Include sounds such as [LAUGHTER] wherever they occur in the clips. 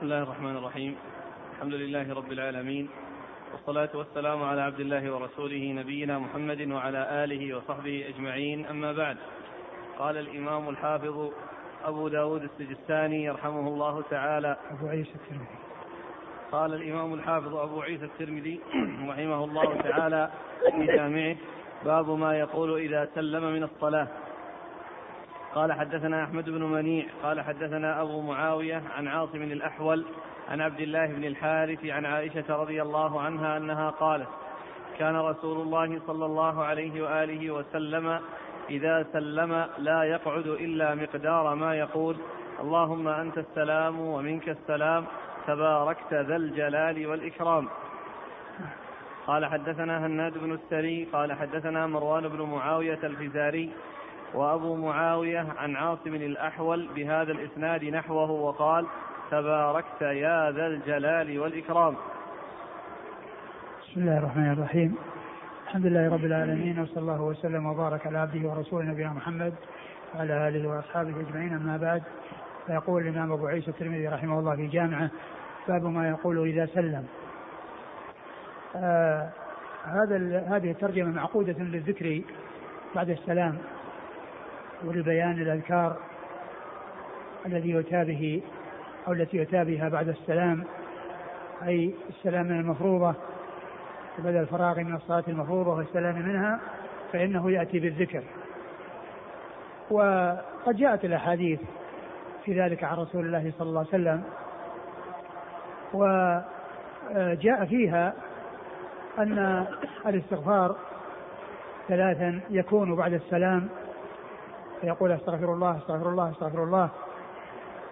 بسم الله الرحمن الرحيم. الحمد لله رب العالمين. والصلاة والسلام على عبد الله ورسوله نبينا محمد وعلى آله وصحبه أجمعين. أما بعد قال الإمام الحافظ أبو داود السجستاني يرحمه الله تعالى. أبو عيسى الترمذي. قال الإمام الحافظ أبو عيسى الترمذي رحمه الله تعالى في جامعه باب ما يقول إذا سلم من الصلاة. قال حدثنا أحمد بن منيع قال حدثنا أبو معاوية عن عاصم الأحول عن عبد الله بن الحارث عن عائشة رضي الله عنها أنها قالت كان رسول الله صلى الله عليه وآله وسلم إذا سلم لا يقعد إلا مقدار ما يقول اللهم أنت السلام ومنك السلام تباركت ذا الجلال والإكرام. قال حدثنا هناد بن السري قال حدثنا مروان بن معاوية الفزاري وأبو معاوية عن عاصم الأحول بهذا الإسناد نحوه وقال تباركت يا ذا الجلال والإكرام. بسم الله الرحمن الرحيم. الحمد لله رب العالمين وصلى الله وسلم وبارك على عبده ورسوله نبينا محمد وعلى آله وأصحابه أجمعين. أما بعد فيقول الإمام أبو عيسى الترمذي رحمه الله في جامعه باب ما يقول إذا سلم. آه هذا هذه الترجمة معقودة للذكر بعد السلام. ولبيان الأذكار الذي يؤتى به أو التي يؤتى بها بعد السلام أي السلام من المفروضة وبعد الفراغ من الصلاة المفروضة والسلام منها فإنه يأتي بالذكر. وقد جاءت الأحاديث في ذلك عن رسول الله صلى الله عليه وسلم وجاء فيها أن الاستغفار ثلاثا يكون بعد السلام فيقول أستغفر الله أستغفر الله أستغفر الله.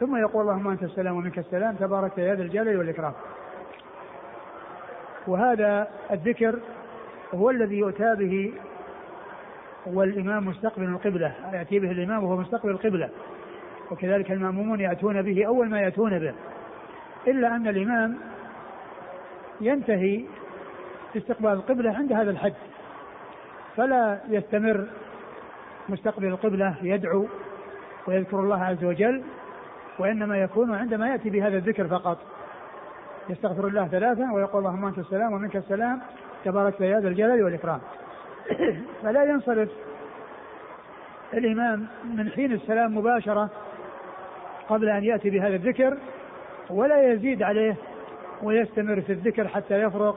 ثم يقول اللهم أنت السلام ومنك السلام تبارك يا ذا الجلال والإكرام. وهذا الذكر هو الذي يؤتى به والإمام مستقبل القبلة يأتي به الإمام وهو مستقبل القبلة. وكذلك المأمومون يأتون به أول ما يأتون به. إلا أن الإمام ينتهي استقبال القبلة عند هذا الحد. فلا يستمر مستقبل القبلة يدعو ويذكر الله عز وجل وإنما يكون عندما يأتي بهذا الذكر فقط. يستغفر الله ثلاثا ويقول اللهم أنت السلام ومنك السلام تبارك يا ذا الجلال والإكرام. [COUGHS] فلا ينصرف الإمام من حين السلام مباشرة قبل أن يأتي بهذا الذكر ولا يزيد عليه ويستمر في الذكر حتى يفرغ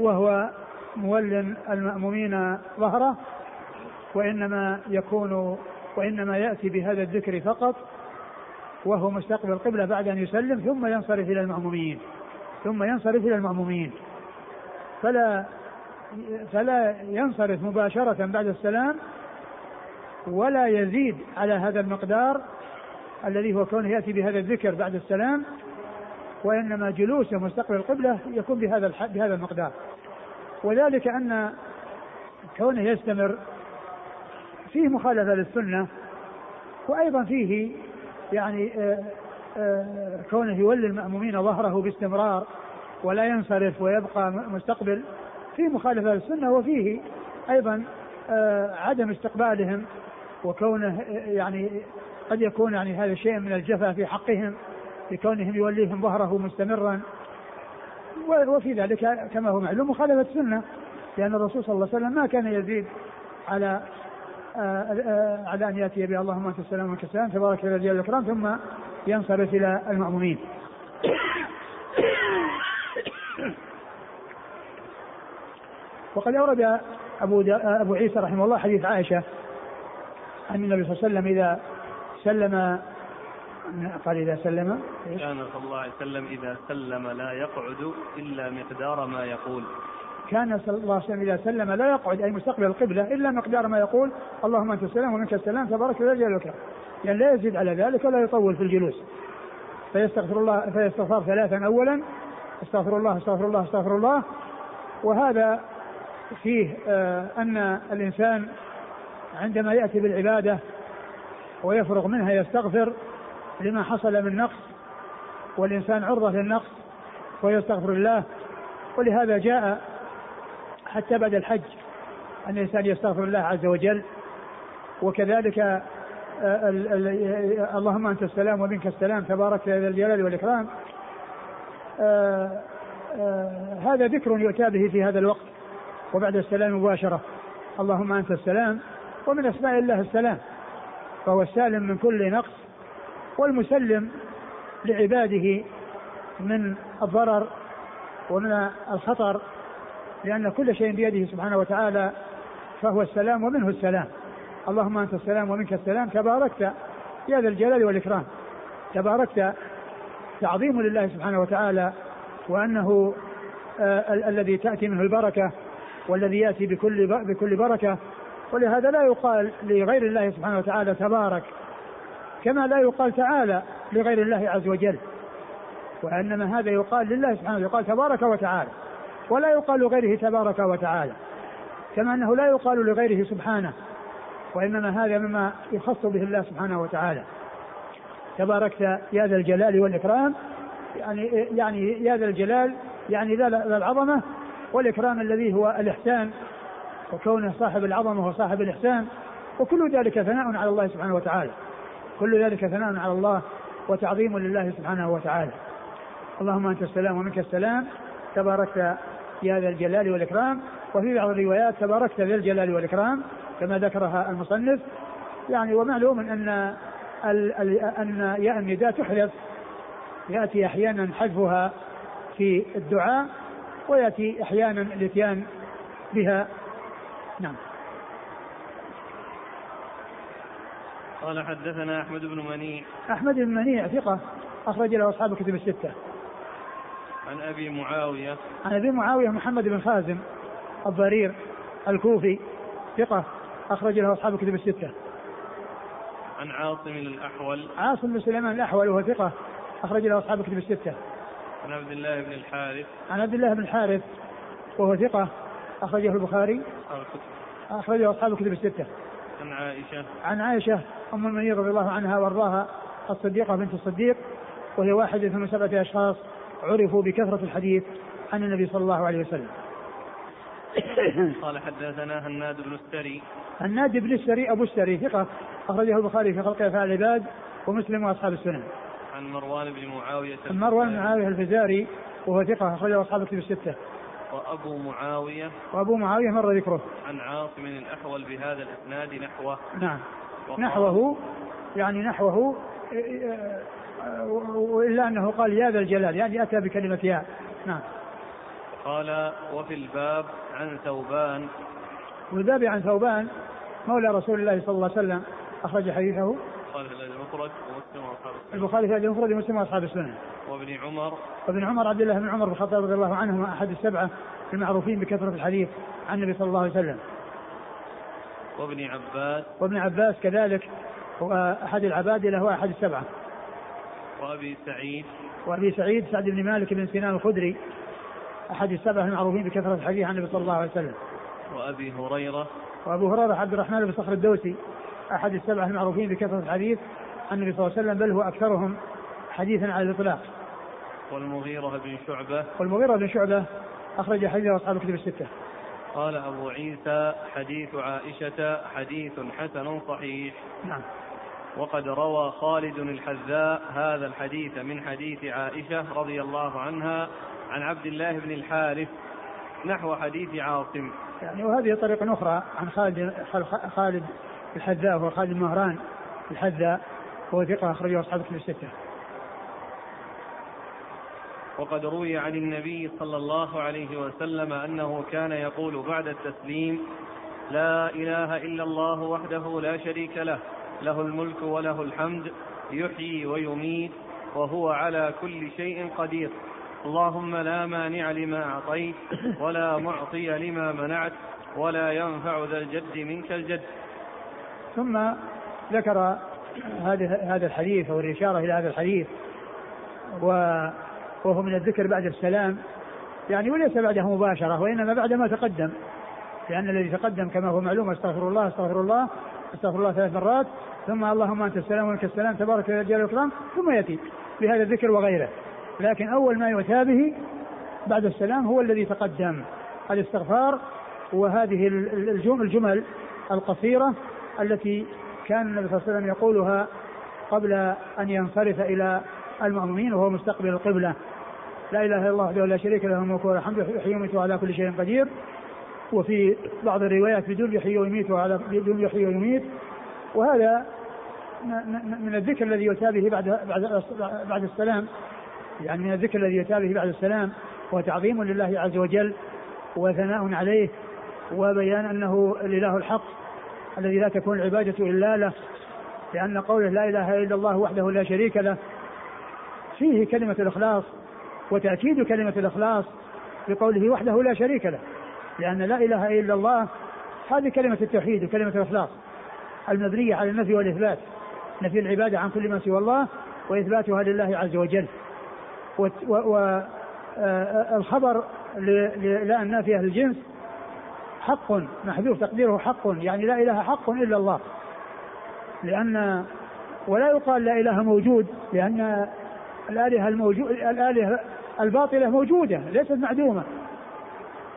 وهو مول المأمومين ظهره. وإنما يكون وإنما يأتي بهذا الذكر فقط وهو مستقبل القبلة بعد أن يسلم ثم ينصرف إلى المأمومين ثم ينصرف إلى المأمومين فلا فلا ينصرف مباشرة بعد السلام ولا يزيد على هذا المقدار الذي هو كونه يأتي بهذا الذكر بعد السلام وإنما جلوسه مستقبل القبلة يكون بهذا بهذا المقدار. وذلك أن كونه يستمر فيه مخالفة للسنة وأيضا فيه يعني آآ آآ كونه يولي المأمومين ظهره باستمرار ولا ينصرف ويبقى مستقبل في مخالفة للسنة وفيه أيضا عدم استقبالهم وكونه يعني قد يكون يعني هذا شيء من الجفا في حقهم لكونهم يوليهم ظهره مستمرا. وفي ذلك كما هو معلوم مخالفة السنة لأن الرسول صلى الله عليه وسلم ما كان يزيد على على أن يأتي به اللهم أنت السلام وأنت السلام تبارك الذي الاكرام ثم ينصرف إلى المأمومين. [COUGHS] وقد أورد أبو أبو عيسى رحمه الله حديث عائشة أن النبي صلى الله عليه وسلم إذا سلم قال إذا سلم كان صلى الله عليه وسلم إذا سلم لا يقعد إلا مقدار ما يقول كان صلى الله عليه وسلم إذا سلم لا يقعد أي مستقبل القبلة إلا مقدار ما يقول اللهم أنت السلام ومنك السلام تبارك وتعالى جلالك يعني لا يزيد على ذلك ولا يطول في الجلوس. فيستغفر الله فيستغفر ثلاثا أولا استغفر الله استغفر الله استغفر الله. وهذا فيه آه أن الإنسان عندما يأتي بالعبادة ويفرغ منها يستغفر لما حصل من نقص والإنسان عرضة للنقص ويستغفر الله. ولهذا جاء حتى بعد الحج أن الإنسان يستغفر الله عز وجل. وكذلك اللهم أنت السلام ومنك السلام تبارك يا ذا الجلال والإكرام. آه، آه، هذا ذكر يؤتى به في هذا الوقت. وبعد السلام مباشرة اللهم أنت السلام ومن أسماء الله السلام. فهو السالم من كل نقص والمسلم لعباده من الضرر ومن الخطر لأن كل شيء بيده سبحانه وتعالى فهو السلام ومنه السلام. اللهم أنت السلام ومنك السلام تباركت يا ذا الجلال والإكرام. تباركت تعظيم لله سبحانه وتعالى وأنه آه الذي تأتي منه البركة والذي يأتي بكل بكل بركة. ولهذا لا يقال لغير الله سبحانه وتعالى تبارك كما لا يقال تعالى لغير الله عز وجل. وإنما هذا يقال لله سبحانه يقال تبارك وتعالى. ولا يقال لغيره تبارك وتعالى كما أنه لا يقال لغيره سبحانه وإنما هذا مما يخص به الله سبحانه وتعالى. تباركت يا ذا الجلال والإكرام يعني يعني يا ذا الجلال يعني ذا العظمة والإكرام الذي هو الإحسان وكونه صاحب العظمة وصاحب الإحسان وكل ذلك ثناء على الله سبحانه وتعالى. كل ذلك ثناء على الله وتعظيم لله سبحانه وتعالى. اللهم أنت السلام ومنك السلام. تباركت يا ذا الجلال والإكرام وفي بعض الروايات تباركت ذا الجلال والإكرام كما ذكرها المصنف. يعني ومعلوم أن أن ياء النداء تحذف يأتي أحيانا حذفها في الدعاء ويأتي أحيانا الإتيان بها. نعم. قال حدثنا أحمد بن منيع. أحمد بن منيع ثقة أخرج له أصحاب الكتب الستة. عن أبي معاوية. عن أبي معاوية محمد بن خازم الضرير الكوفي ثقة أخرج له أصحاب الكتب الستة. عن عاصم الأحول. عاصم بن سليمان الأحول وهو ثقة أخرج له أصحاب الكتب الستة. عن عبد الله بن الحارث. عن عبد الله بن الحارث وهو ثقة أخرجه البخاري أخرجه أصحاب الكتب الستة. عن عائشة. عن عائشة أم المؤمنين رضي الله عنها وأرضاها الصديقة بنت الصديق وهي واحدة من سبعة أشخاص. عرفوا بكثرة الحديث عن النبي صلى الله عليه وسلم. [COUGHS] قال حدثنا هناد بن السري. هناد بن السري أبو السري ثقة أخرجه البخاري في خلق أفعال العباد ومسلم وأصحاب السنن عن مروان بن معاوية عن مروان بن معاوية الفزاري وهو ثقة أخرجه أصحاب الكتب الستة. وأبو معاوية. وأبو معاوية مر ذكره. عن عاصم الأحول بهذا الإسناد نحوه. نعم. نحوه يعني نحوه وإلا أنه قال يا ذا الجلال يعني أتى بكلمة يا. نعم. قال وفي الباب عن ثوبان. والباب عن ثوبان مولى رسول الله صلى الله عليه وسلم أخرج حديثه. البخاري في المفرد ومسلم وأصحاب السنن وابن عمر. وابن عمر عبد الله بن عمر بن الخطاب رضي الله عنهما أحد السبعة المعروفين بكثرة الحديث عن النبي صلى الله عليه وسلم. وابن عباس. وابن عباس كذلك هو احد العباد له احد السبعة. وأبي سعيد. وأبي سعيد سعد بن مالك بن سنان الخدري أحد السبعة المعروفين بكثرة الحديث عن النبي صلى الله عليه وسلم. وأبي هريرة. وأبو هريرة عبد الرحمن بن صخر الدوسي أحد السبعة المعروفين بكثرة الحديث عن النبي صلى الله عليه وسلم بل هو أكثرهم حديثا على الإطلاق. والمغيرة بن شعبة. والمغيرة بن شعبة أخرج حديثه أصحاب الكتب الستة. قال أبو عيسى حديث عائشة حديث حسن صحيح. نعم. وقد روى خالد الحذاء هذا الحديث من حديث عائشة رضي الله عنها عن عبد الله بن الحارث نحو حديث عاصم. يعني وهذه طريقة أخرى عن خالد خالد الحذاء هو خالد المهران الحذاء هو ثقة أخرجه أصحاب الستة. وقد روي عن النبي صلى الله عليه وسلم أنه كان يقول بعد التسليم لا إله إلا الله وحده لا شريك له له الملك وله الحمد يحيي ويميت وهو على كل شيء قدير. اللهم لا مانع لما أعطيت ولا معطي لما منعت ولا ينفع ذا الجد منك الجد. ثم ذكر هذا هذا الحديث أو الإشارة إلى هذا الحديث وهو من الذكر بعد السلام. يعني وليس بعده مباشرة وإنما بعد ما تقدم. لأن الذي تقدم كما هو معلوم أستغفر الله أستغفر الله أستغفر الله ثلاث مرات ثم اللهم أنت السلام ومنك السلام تبارك يا جل والإكرام ثم يأتي بهذا الذكر وغيره. لكن أول ما يؤتى به بعد السلام هو الذي تقدم الاستغفار وهذه الجمل القصيرة التي كان النبي صلى الله عليه وسلم يقولها قبل أن ينصرف إلى المؤمنين وهو مستقبل القبلة. لا إله إلا الله وحده لا شريك له الملك وله الحمد يحيي وعلى كل شيء قدير. وفي بعض الروايات بدون يحيي ويميت وعلى بدون يحيي ويميت وهذا من الذكر الذي يؤتى به بعد بعد بعد السلام. يعني من الذكر الذي يؤتى به بعد السلام. هو تعظيم لله عز وجل وثناء عليه. وبيان أنه الإله الحق الذي لا تكون العبادة إلا له. لأن قوله لا إله إلا الله وحده لا شريك له. فيه كلمة الإخلاص وتأكيد كلمة الإخلاص بقوله وحده لا شريك له. لأن لا إله إلا الله هذه كلمة التوحيد وكلمة الاخلاص المبنية على النفي والإثبات. نفي العبادة عن كل ما سوى الله وإثباتها لله عز وجل. والخبر لا النافيه للجنس حق محذوف تقديره حق يعني لا إله حق إلا الله. لأن ولا يقال لا إله موجود لأن الآلهة الموجود الآلهة الباطلة موجودة ليست معدومة.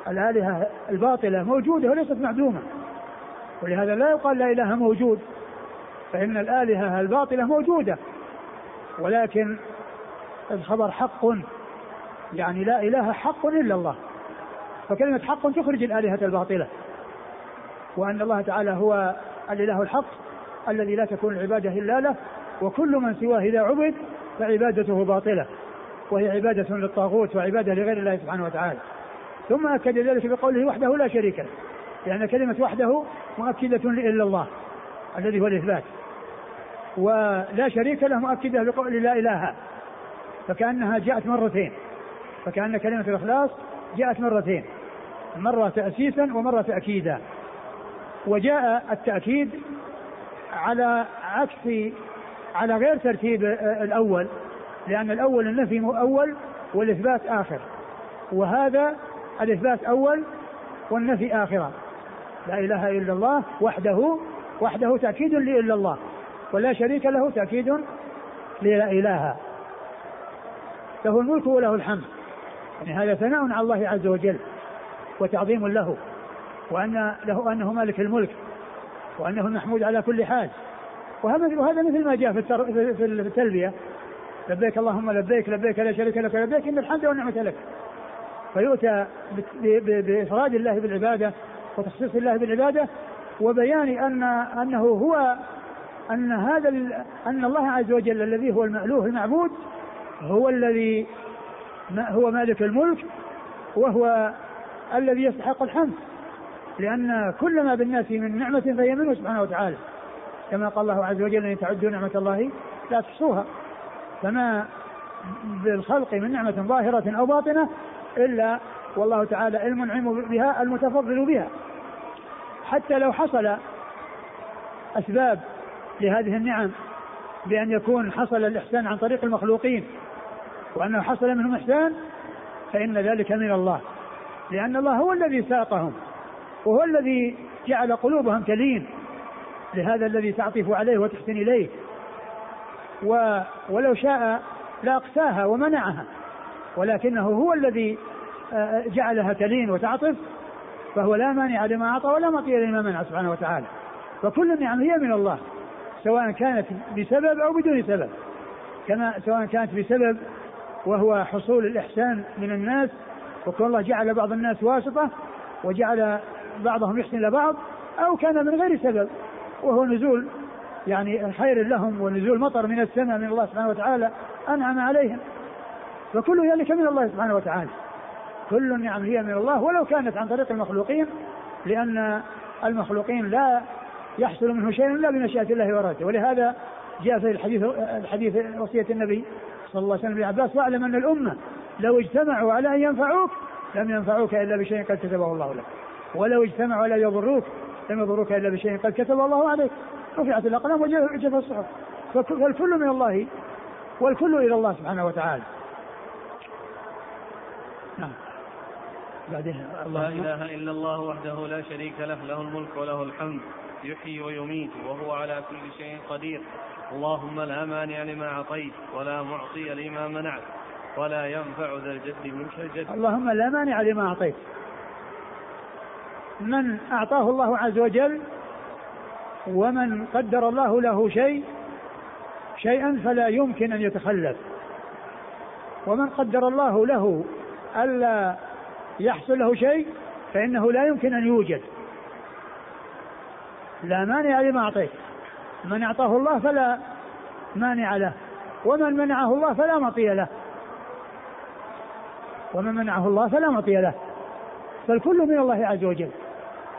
الآلهة الباطلة موجودة وليست معدومة. ولهذا لا يقال لا إله موجود فإن الآلهة الباطلة موجودة. ولكن الخبر حق يعني لا إله حق إلا الله. فكلمة حق تخرج الآلهة الباطلة. وأن الله تعالى هو الإله الحق الذي لا تكون العبادة إلا له وكل من سواه إذا عبد فعبادته باطلة. وهي عبادة للطاغوت وعبادة لغير الله سبحانه وتعالى. ثم أكد ذلك بقوله وحده لا شريك له. لأن كلمة وحده مؤكدة إلا الله الذي هو الإثبات. ولا شريك له مؤكدة بقول لا إله. فكأنها جاءت مرتين. فكأن كلمة الإخلاص جاءت مرتين. مرة تأسيسا ومرة تأكيدا. وجاء التأكيد على عكس على غير ترتيب الأول. لأن الأول النفي أول والإثبات آخر. وهذا الإثبات أول والنفي آخرا لا إله إلا الله وحده وحده تأكيد لإلا الله ولا شريك له تأكيد للا إله. له الملك وله الحمد. يعني هذا ثناء على الله عز وجل وتعظيم له وأن له أنه مالك الملك وأنه المحمود على كل حال. وهذا مثل ما جاء في في التلبية. لبيك اللهم لبيك لبيك لا شريك لك لبيك إن الحمد والنعمة لك. فيؤتى بإفراد الله بالعبادة وتخصيص الله بالعبادة وبيان أن أنه هو أن هذا أن الله عز وجل الذي هو المألوه المعبود هو الذي هو مالك الملك وهو الذي يستحق الحمد. لأن كل ما بالناس من نعمة فهي منه سبحانه وتعالى. كما قال الله عز وجل أن تعدوا نعمة الله لا تحصوها. فما بالخلق من نعمة ظاهرة أو باطنة إلا والله تعالى المنعم بها المتفضل بها. حتى لو حصل أسباب لهذه النعم بأن يكون حصل الإحسان عن طريق المخلوقين وأنه حصل منهم إحسان فإن ذلك من الله. لأن الله هو الذي ساقهم وهو الذي جعل قلوبهم تلين لهذا الذي تعطف عليه وتحسن إليه. و ولو شاء لأقساها ومنعها. ولكنه هو الذي آه، جعلها تلين وتعطف فهو لا مانع لما أعطى ولا معطي لما منع سبحانه وتعالى. فكل النعم هي من الله سواء كانت بسبب أو بدون سبب. كما سواء كانت بسبب وهو حصول الإحسان من الناس وكون الله جعل بعض الناس واسطة وجعل بعضهم يحسن إلى بعض أو كان من غير سبب. وهو نزول يعني خير لهم ونزول مطر من السماء من الله سبحانه وتعالى أنعم عليهم. فكل ذلك من الله سبحانه وتعالى. كل النعم هي من الله ولو كانت عن طريق المخلوقين لأن المخلوقين لا يحصل منه شيء إلا بمشيئة الله وإرادته ولهذا جاء في الحديث الحديث وصية النبي صلى الله عليه وسلم لعباس واعلم أن الأمة لو اجتمعوا على أن ينفعوك لم ينفعوك إلا بشيء قد كتبه الله لك. ولو اجتمعوا على يضروك لم يضروك إلا بشيء قد كتبه الله عليك. رفعت الأقلام وجف الصحف. فالكل من الله والكل إلى الله سبحانه وتعالى. نعم. بعدين لا إله إلا الله وحده لا شريك له له الملك وله الحمد يحيي ويميت وهو على كل شيء قدير. اللهم لا مانع لما أعطيت ولا معطي لما منعت ولا ينفع ذا الجد منك الجد. اللهم لا مانع لما أعطيت. من أعطاه الله عز وجل ومن قدر الله له شيء شيئا فلا يمكن أن يتخلف. ومن قدر الله له ألا يحصل له شيء فإنه لا يمكن أن يوجد. لا مانع لما أعطيت. من أعطاه الله فلا مانع له. ومن منعه الله فلا مطيع له. ومن منعه الله فلا مطيع له. فالكل من الله عز وجل.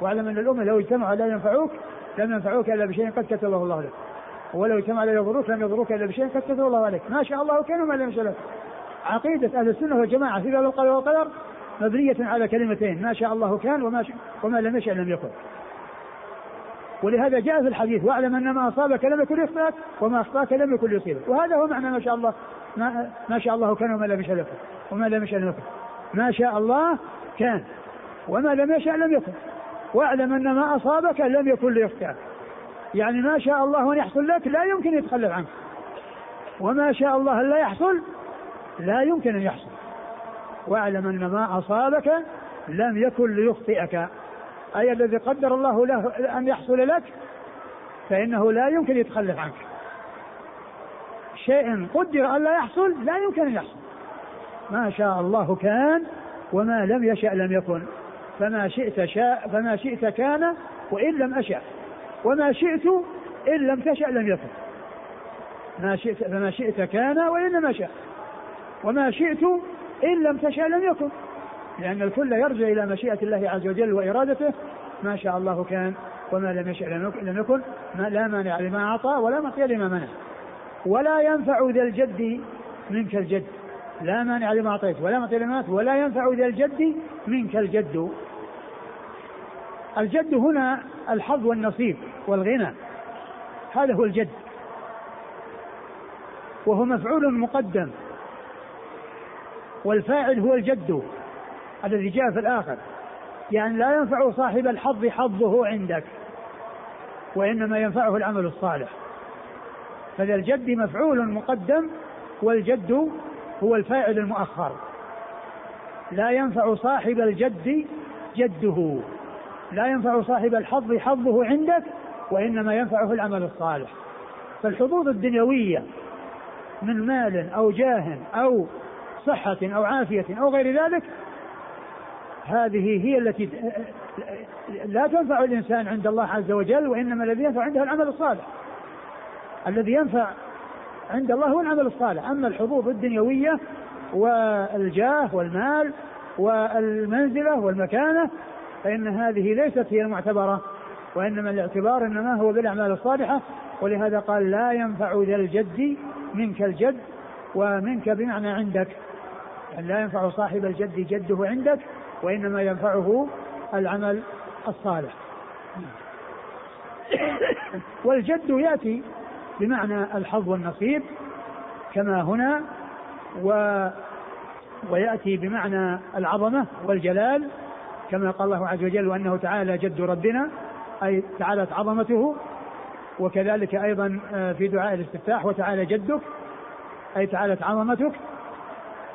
واعلم أن الأمة لو اجتمعوا لا ينفعوك لم ينفعوك إلا بشيء قد كتبه الله لك. ولو اجتمعوا لا يضروك لم يضروك إلا بشيء قد كتبه الله عليك. ما شاء الله كان وما لم يشاء عقيدة أهل السنة والجماعة في باب القدر والقدر مبنية على كلمتين ما شاء الله كان وما شاء وما لم يشاء لم يكن. ولهذا جاء في الحديث واعلم أن ما أصابك لم يكن يخطئك وما أخطأك لم يكن يصيبك. وهذا هو معنى ما شاء الله ما, ما شاء الله كان وما لم يشاء لم يكن. وما لم يشاء لم يكن. ما شاء الله كان وما لم يشاء لم يكن. واعلم أن ما أصابك لم يكن ليخطئك. يعني ما شاء الله ان يحصل لك لا يمكن يتخلف عنك. وما شاء الله لا يحصل لا يمكن أن يحصل. واعلم أن ما أصابك لم يكن ليخطئك. أي الذي قدر الله له أن يحصل لك فإنه لا يمكن يتخلف عنك. شيء قدر أن لا يحصل لا يمكن أن يحصل. ما شاء الله كان وما لم يشأ لم يكن. فما شئت شاء فما شئت كان وإن لم أشأ. وما شئت إن لم تشأ لم يكن. ما شئت فما شئت كان وإن لم أشأ. وما شئت إن لم تشأ لم يكن. لأن الكل يرجع إلى مشيئة الله عز وجل وإرادته. ما شاء الله كان وما لم يشأ لم يكن. ما لا مانع لما أعطى ولا معطي لما منع. ولا ينفع ذا الجد منك الجد. لا مانع لما أعطيت ولا معطي لما ولا ينفع ذا الجد منك الجد. الجد هنا الحظ والنصيب والغنى. هذا هو الجد. وهو مفعول مقدم. والفاعل هو الجد الذي جاء في الآخر. يعني لا ينفع صاحب الحظ حظه عندك وإنما ينفعه العمل الصالح. فذا الجد مفعول مقدم والجد هو الفاعل المؤخر. لا ينفع صاحب الجد جده. لا ينفع صاحب الحظ حظه عندك وإنما ينفعه العمل الصالح. فالحظوظ الدنيوية من مال أو جاه أو صحة أو عافية أو غير ذلك هذه هي التي لا تنفع الإنسان عند الله عز وجل وإنما الذي ينفع عنده العمل الصالح. الذي ينفع عند الله هو العمل الصالح. أما الحظوظ الدنيوية والجاه والمال والمنزلة والمكانة فإن هذه ليست هي المعتبرة وإنما الاعتبار إنما هو بالأعمال الصالحة. ولهذا قال لا ينفع ذا الجد منك الجد ومنك بمعنى عندك. يعني لا ينفع صاحب الجد جده عندك وإنما ينفعه العمل الصالح. والجد يأتي بمعنى الحظ والنصيب كما هنا و ويأتي بمعنى العظمة والجلال كما قال الله عز وجل وأنه تعالى جد ربنا أي تعالت عظمته وكذلك أيضا آه، في دعاء الاستفتاح وتعالى جدك أي تعالت عظمتك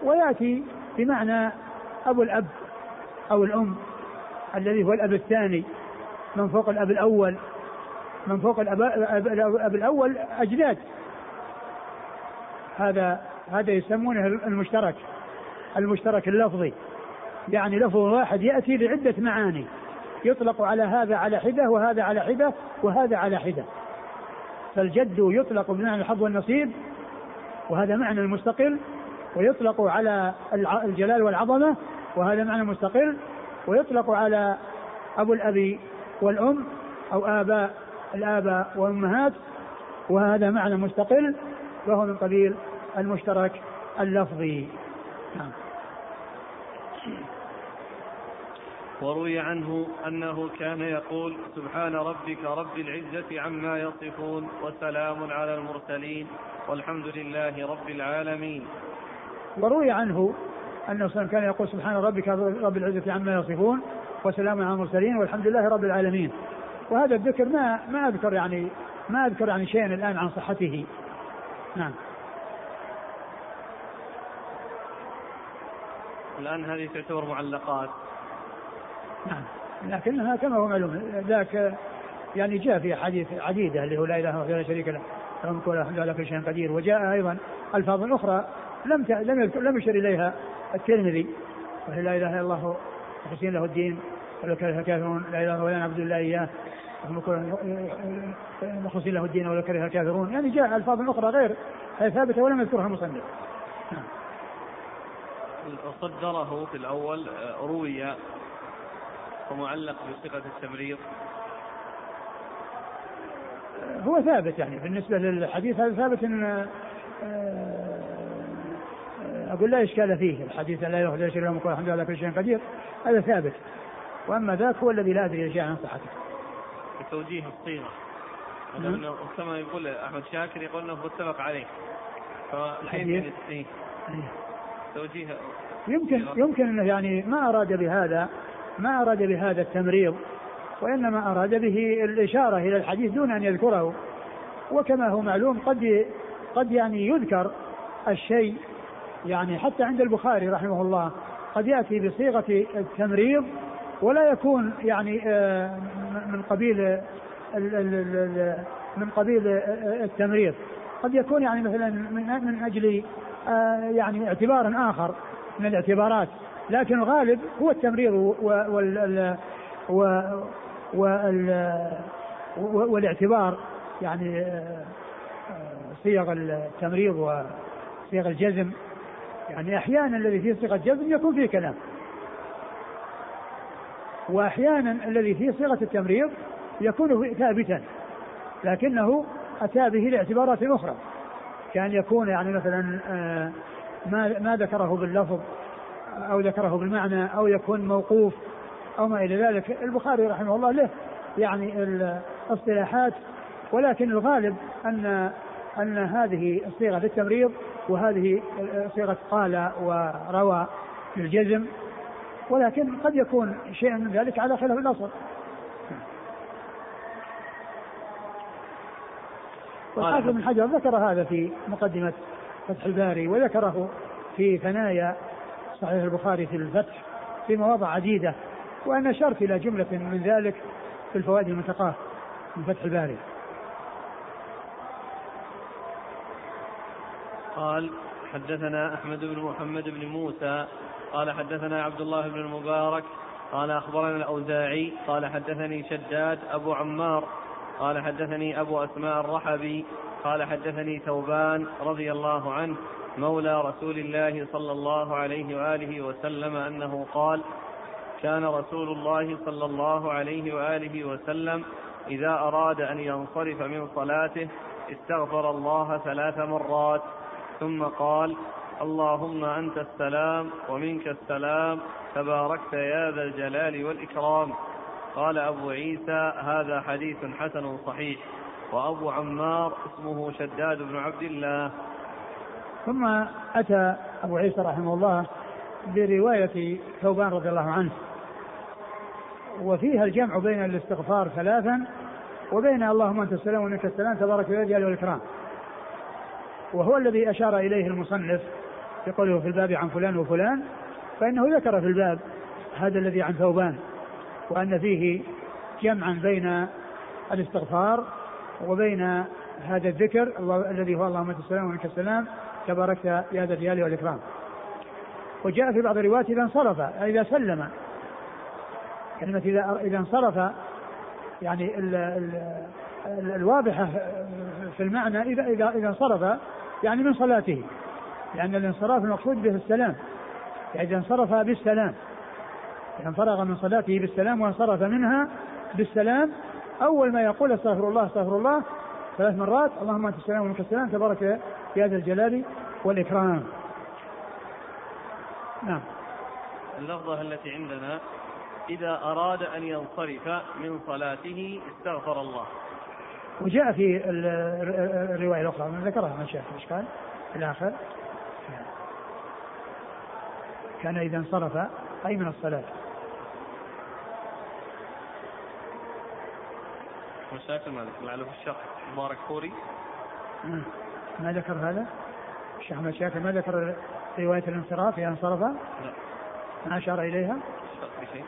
ويأتي بمعنى أبو الأب أو الأم الذي هو الأب الثاني من فوق الأب الأول من فوق الأب, الأب الأول أجداد. هذا هذا يسمونه المشترك المشترك اللفظي. يعني لفظ واحد يأتي لعدة معاني. يطلق على هذا على حدة وهذا على حدة وهذا على حدة. فالجد يطلق بمعنى الحظ والنصيب وهذا معنى المستقل. ويطلق على الجلال والعظمة وهذا معنى مستقل ويطلق على أبو الأب والأم أو آباء الآباء والأمهات وهذا معنى مستقل وهو من قبيل المشترك اللفظي نعم. وروي عنه أنه كان يقول سبحان ربك رب العزة عما يصفون وسلام على المرسلين والحمد لله رب العالمين وروي عنه أنه كان يقول سبحان ربك رب العزة عما يصفون وسلام على المرسلين والحمد لله رب العالمين وهذا الذكر ما ما أذكر يعني ما أذكر يعني شيئا الآن عن صحته نعم الآن هذه تعتبر معلقات نعم لكنها كما هو معلوم ذاك يعني جاء في أحاديث عديدة اللي هو لا إله إلا الله شريك له له الملك وله الحمد على كل شيء قدير وجاء أيضا ألفاظ أخرى لم لم لم يشر إليها الترمذي. وهي لا إله إلا الله مخلصين له الدين ولو كره الكافرون لا إله ولا نعبد إلا إياه. مخلصين له الدين ولو كره الكافرون. يعني جاء ألفاظ أخرى غير ثابتة ولم يذكرها المصنف صدره في الأول روي ومعلق بصيغة التمريض هو ثابت يعني بالنسبة للحديث هذا ثابت ان أقول لا إشكال فيه الحديث لا يخرج شيء لهم الحمد لله كل شيء قدير هذا ثابت. وأما ذاك هو الذي لا أدري شيئا عن صحته. بتوجيه الصيغة. لأنه كما يقول أحمد شاكر يقول أنه متفق عليه. فالحديث إيه. توجيه. يمكن يمكن أنه يعني ما أراد بهذا ما أراد بهذا التمريض وإنما أراد به الإشارة إلى الحديث دون أن يذكره. وكما هو معلوم قد قد يعني يذكر الشيء يعني حتى عند البخاري رحمه الله قد يأتي بصيغة التمريض ولا يكون يعني آه، من قبيل من قبيل التمريض. قد يكون يعني مثلا من أجل آه، يعني اعتبار آخر من الاعتبارات لكن الغالب هو التمريض وال والاعتبار يعني آه، صيغ التمريض وصيغ الجزم يعني أحيانا الذي فيه صيغة جزم يكون فيه كلام. وأحيانا الذي فيه صيغة التمريض يكون ثابتا لكنه أتى به لاعتبارات أخرى. كان يكون يعني مثلا آه، ما ما ذكره باللفظ أو ذكره بالمعنى أو يكون موقوف أو ما إلى ذلك. البخاري رحمه الله له يعني الاصطلاحات ولكن الغالب أن أن هذه الصيغة للتمريض وهذه صيغة قال وروى للجزم ولكن قد يكون شيء من ذلك على خلاف الأصل. والحافظ بن حجر ذكر هذا في مقدمة فتح الباري وذكره في ثنايا صحيح البخاري في الفتح في مواضع عديدة وأنا أشرت إلى جملة من ذلك في الفوائد المنتقاة من فتح الباري. قال حدثنا أحمد بن محمد بن موسى قال حدثنا عبد الله بن المبارك قال أخبرنا الأوزاعي قال حدثني شداد أبو عمار قال حدثني أبو أسماء الرحبي قال حدثني ثوبان رضي الله عنه مولى رسول الله صلى الله عليه وآله وسلم أنه قال كان رسول الله صلى الله عليه وآله وسلم إذا أراد أن ينصرف من صلاته استغفر الله ثلاث مرات ثم قال اللهم أنت السلام ومنك السلام تباركت يا ذا الجلال والإكرام. قال أبو عيسى هذا حديث حسن صحيح. وأبو عمار اسمه شداد بن عبد الله. ثم أتى أبو عيسى رحمه الله برواية ثوبان رضي الله عنه. وفيها الجمع بين الاستغفار ثلاثا وبين اللهم أنت السلام ومنك السلام تبارك يا ذا والإكرام. وهو الذي أشار إليه المصنف في قوله في الباب عن فلان وفلان فإنه ذكر في الباب هذا الذي عن ثوبان وأن فيه جمعا بين الاستغفار وبين هذا الذكر الذي هو اللهم السلام ومنك السلام تباركت يا ذا الجلال والإكرام. وجاء في بعض الروايات إذا انصرف إذا سلم. كلمة إذا إذا انصرف يعني ال ال الواضحة في المعنى إذا إذا إذا انصرف يعني من صلاته. لأن الانصراف المقصود به السلام. يعني إذا انصرف بالسلام. إذا فرغ من صلاته بالسلام وانصرف منها بالسلام أول ما يقول أستغفر الله أستغفر الله ثلاث مرات اللهم أنت السلام ومنك السلام تبارك يا ذا الجلال والإكرام. نعم. اللفظة التي عندنا إذا أراد أن ينصرف من صلاته استغفر الله. وجاء في الرواية الأخرى من ذكرها من شاف إيش قال في الآخر كان إذا انصرف أي من الصلاة؟ مشاكل ما ذكر في الشرح مبارك فوري؟ ما ذكر هذا؟ الشيخ شاكر ما ذكر رواية الانصراف إذا انصرف؟ لا. ما أشار إليها؟ بشيء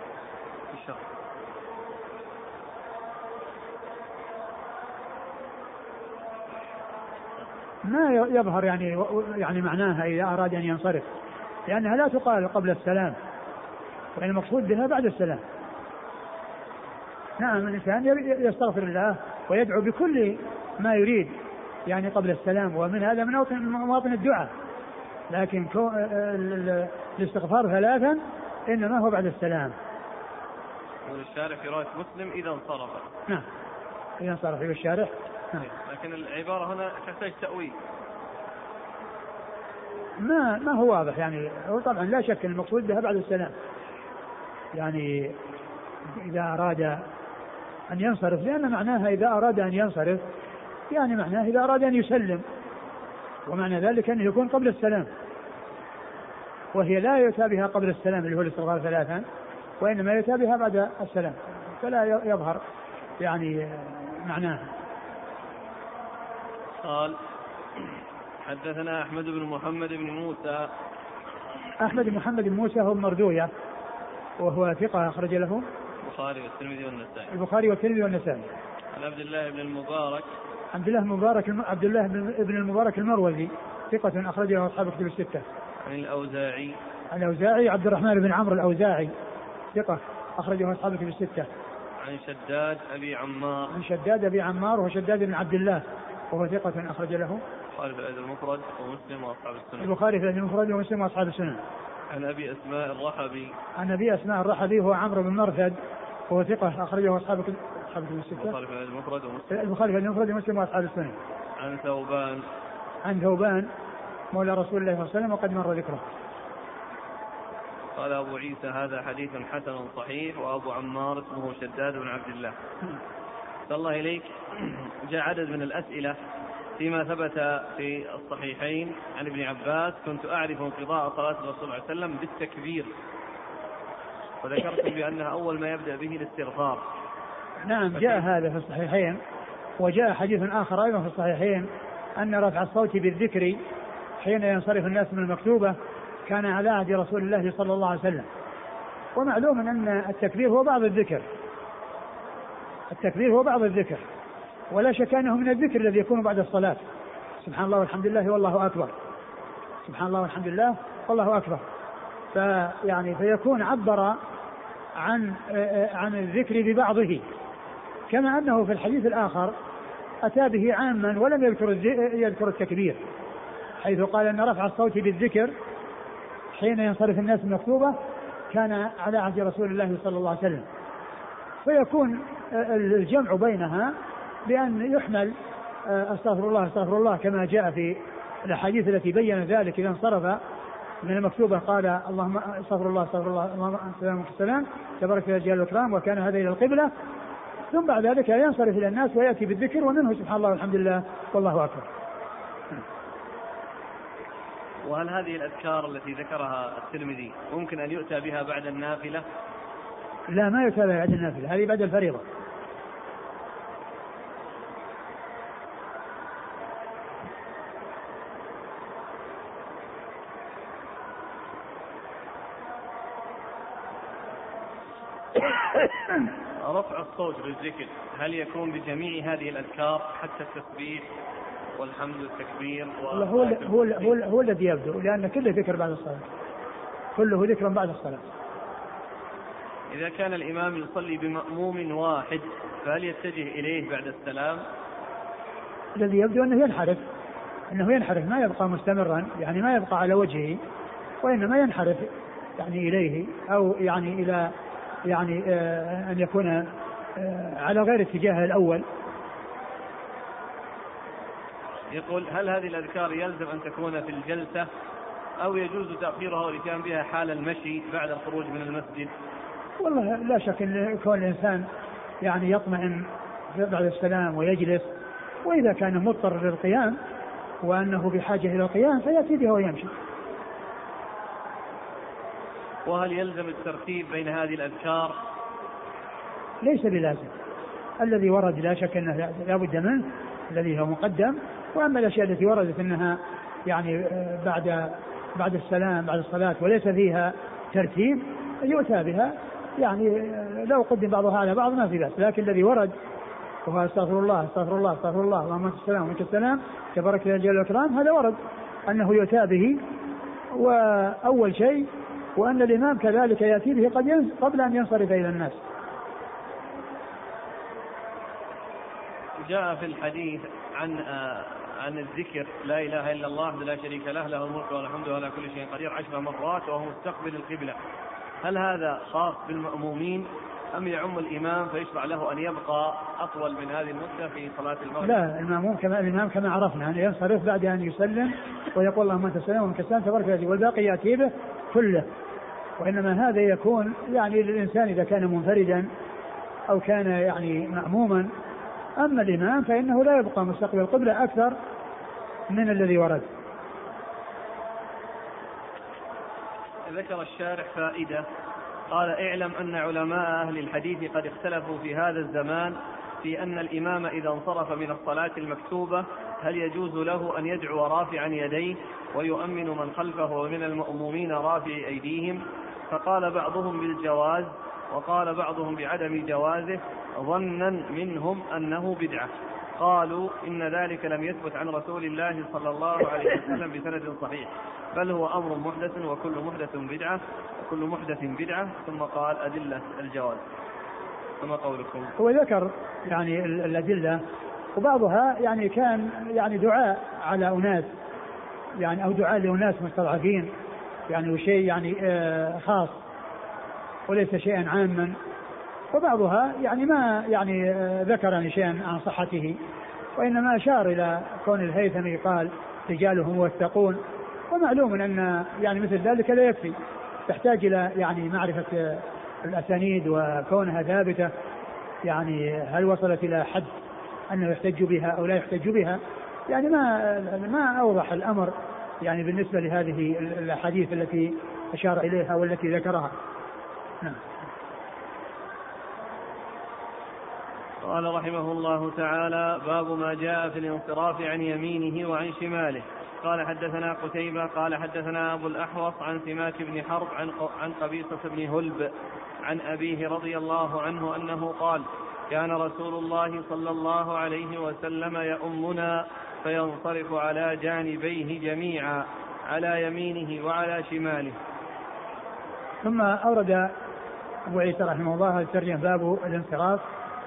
الشرح ما يظهر يعني يعني معناها إذا أراد أن ينصرف لأنها لا تقال قبل السلام وإن المقصود بها بعد السلام. نعم الإنسان يستغفر الله ويدعو بكل ما يريد يعني قبل السلام ومن هذا من مواطن الدعاء. لكن الاستغفار ثلاثا إنما هو بعد السلام. يقول الشارح في رواية مسلم إذا انصرف. نعم إذا انصرف الشارح. لكن العبارة هنا تحتاج تأويل. ما ما هو واضح يعني هو طبعا لا شك المقصود بها بعد السلام. يعني إذا أراد أن ينصرف لأن معناها إذا أراد أن ينصرف يعني معناه إذا أراد أن يسلم. ومعنى ذلك أنه يكون قبل السلام. وهي لا يؤتى بها قبل السلام اللي هو الاستغفار ثلاثا وإنما يؤتى بها بعد السلام. فلا يظهر يعني معناها. قال حدثنا أحمد بن محمد بن موسى أحمد بن محمد بن موسى هو مردوية وهو ثقة أخرج له البخاري والترمذي والنسائي البخاري والترمذي والنسائي عن عبد الله بن المبارك عبد الله المبارك عبد الله بن المبارك المروزي ثقة أخرجه أصحاب كتب الستة. عن الأوزاعي. الأوزاعي عبد الرحمن بن عمرو الأوزاعي ثقة أخرجه أصحاب كتب الستة. عن شداد أبي عمار. عن شداد أبي عمار وهو شداد بن عبد الله وهو ثقة أخرج له. البخاري في الأدب المفرد ومسلم وأصحاب السنن. البخاري في الأدب المفرد ومسلم وأصحاب السنن. عن أبي أسماء الرحبي. عن أبي أسماء الرحبي هو عمرو بن مرثد وهو ثقة أخرجه أصحاب أصحاب الكتب الستة. البخاري في المفرد ومسلم. البخاري في المفرد ومسلم وأصحاب السنة. عن ثوبان. عن ثوبان مولى رسول الله صلى الله عليه وسلم وقد مر ذكره. قال أبو عيسى هذا حديث حسن صحيح وأبو عمار اسمه شداد بن عبد الله. الله إليك. جاء عدد من الأسئلة فيما ثبت في الصحيحين. عن ابن عباس كنت أعرف انقضاء صلاة الرسول صلى الله عليه وسلم بالتكبير. وذكرت بأنها أول ما يبدأ به الاستغفار. نعم جاء هذا في الصحيحين. وجاء حديث آخر أيضا في الصحيحين أن رفع الصوت بالذكر حين ينصرف الناس من المكتوبة كان على عهد رسول الله صلى الله عليه وسلم. ومعلوم أن التكبير هو بعض الذكر. التكبير هو بعض الذكر ولا شك أنه من الذكر الذي يكون بعد الصلاة. سبحان الله والحمد لله والله أكبر. سبحان الله والحمد لله والله أكبر. فيعني فيكون عبر عن عن الذكر ببعضه. كما أنه في الحديث الآخر أتى به عاما ولم يذكر يذكر التكبير حيث قال إن رفع الصوت بالذكر حين ينصرف الناس المكتوبه كان على عهد رسول الله صلى الله عليه وسلم. فيكون الجمع بينها بأن يحمل أستغفر الله أستغفر الله كما جاء في الأحاديث التي بين ذلك إذا انصرف من المكتوبة قال اللهم أستغفر الله أستغفر الله اللهم السلام السلام تبارك يا جلال الإكرام وكان هذا إلى القبلة ثم بعد ذلك ينصرف إلى الناس ويأتي بالذكر ومنه سبحان الله والحمد لله والله أكبر وهل هذه الأذكار التي ذكرها الترمذي ممكن أن يؤتى بها بعد النافلة؟ لا ما بها بعد النافلة هذه بعد الفريضة. رفع الصوت بالذكر هل يكون بجميع هذه الأذكار حتى التسبيح والحمد والتكبير هو هو هو, هو, هو الذي يبدو لأن كله ذكر بعد الصلاة. كله ذكر بعد الصلاة. إذا كان الإمام يصلي بمأموم واحد فهل يتجه إليه بعد السلام؟ الذي يبدو أنه ينحرف أنه ينحرف ما يبقى مستمرا يعني ما يبقى على وجهه وإنما ينحرف يعني إليه أو يعني إلى يعني آه، أن يكون آه، على غير اتجاهه الأول يقول هل هذه الأذكار يلزم أن تكون في الجلسة أو يجوز تأخيرها والإتيان بها حال المشي بعد الخروج من المسجد والله لا شك أن كون الإنسان يعني يطمئن بعد السلام ويجلس وإذا كان مضطر للقيام وأنه بحاجة إلى القيام فيأتي بها ويمشي. وهل يلزم الترتيب بين هذه الأذكار؟ ليس بلازم. الذي ورد لا شك أنه لا بد منه الذي هو مقدم. وأما الأشياء التي وردت أنها يعني آه، بعد بعد السلام بعد الصلاة وليس فيها ترتيب يؤتى بها. يعني لو قدم بعضها على بعض ما في بأس لكن الذي ورد وهو أستغفر الله أستغفر الله أستغفر الله اللهم انت السلام وانت السلام تبارك يا جل والاكرام هذا ورد أنه يؤتى به وأول شيء وأن الإمام كذلك يأتي به قد قبل أن ينصرف إلى الناس. جاء في الحديث عن آه، عن الذكر لا إله إلا الله لا شريك له له الملك والحمد على كل شيء قدير عشر مرات وهو مستقبل القبلة. هل هذا خاص بالمأمومين أم يعم الإمام فيشرع له أن يبقى أطول من هذه المدة في صلاة المغرب؟ لا المأموم كما الإمام كما عرفنا أن ينصرف بعد أن يسلم ويقول اللهم أنت السلام ومنك السلام تبارك الله والباقي يأتي به كله. وإنما هذا يكون يعني للإنسان إذا كان منفردا أو كان يعني مأموما. أما الإمام فإنه لا يبقى مستقبل القبلة أكثر من الذي ورد. ذكر الشارح فائدة. قال اعلم أن علماء أهل الحديث قد اختلفوا في هذا الزمان في أن الإمام إذا انصرف من الصلاة المكتوبة هل يجوز له أن يدعو رافعا يديه ويؤمن من خلفه ومن المأمومين رافع أيديهم؟ فقال بعضهم بالجواز وقال بعضهم بعدم جوازه ظنا منهم أنه بدعة. قالوا إن ذلك لم يثبت عن رسول الله صلى الله عليه وسلم بسند صحيح. بل هو أمر محدث وكل محدث بدعة وكل محدث بدعة. ثم قال أدلة الجواز. كما قولكم. هو ذكر يعني الأدلة وبعضها يعني كان يعني دعاء على أناس يعني أو دعاء لأناس مستضعفين يعني وشيء يعني آه، خاص وليس شيئا عاما. وبعضها يعني ما يعني آه، ذكر يعني شيئا عن صحته وإنما أشار إلى كون الهيثمي قال رجالهم موثقون. ومعلوم أن يعني مثل ذلك لا يكفي. تحتاج إلى يعني معرفة الأسانيد وكونها ثابتة. يعني هل وصلت إلى حد أنه يحتج بها أو لا يحتج بها؟ يعني ما ما أوضح الأمر يعني بالنسبة لهذه الأحاديث التي أشار إليها والتي ذكرها. نعم. قال رحمه الله تعالى باب ما جاء في الانصراف عن يمينه وعن شماله. قال حدثنا قتيبة قال حدثنا أبو الأحوص عن سماك بن حرب عن عن قبيصة بن هلب عن أبيه رضي الله عنه أنه قال كان رسول الله صلى الله عليه وسلم يؤمنا فينصرف على جانبيه جميعا على يمينه وعلى شماله. ثم أورد أبو عيسى رحمه الله الترجمة باب الانصراف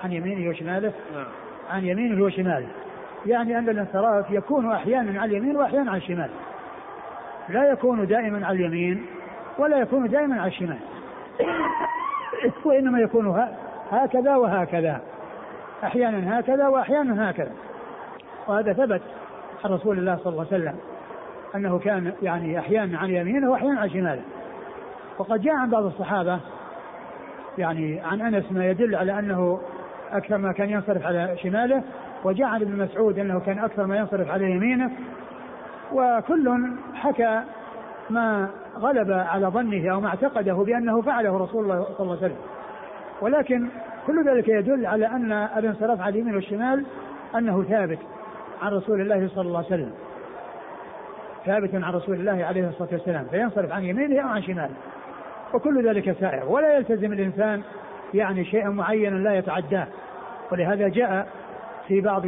عن يمينه وشماله. نعم. عن يمينه وشماله. يعني أن الانصراف يكون أحيانا على اليمين وأحيانا على الشمال. لا يكون دائما على اليمين ولا يكون دائما على الشمال. وإنما يكون هكذا وهكذا. أحيانا هكذا وأحيانا هكذا. وهذا ثبت عن رسول الله صلى الله عليه وسلم أنه كان يعني أحيانا عن يمينه وأحيانا عن شماله وقد جاء عن بعض الصحابة يعني عن أنس ما يدل على أنه أكثر ما كان ينصرف على شماله وجاء عن ابن مسعود إنه كان أكثر ما ينصرف على يمينه وكل حكى ما غلب على ظنه أو ما اعتقده بأنه فعله رسول الله صلى الله عليه وسلم. ولكن كل ذلك يدل على أن الانصراف على اليمين والشمال أنه ثابت عن رسول الله صلى الله عليه وسلم. ثابت عن رسول الله عليه الصلاة والسلام فينصرف عن يمينه أو عن شماله. وكل ذلك سائر ولا يلتزم الإنسان يعني شيئا معينا لا يتعداه. ولهذا جاء في بعض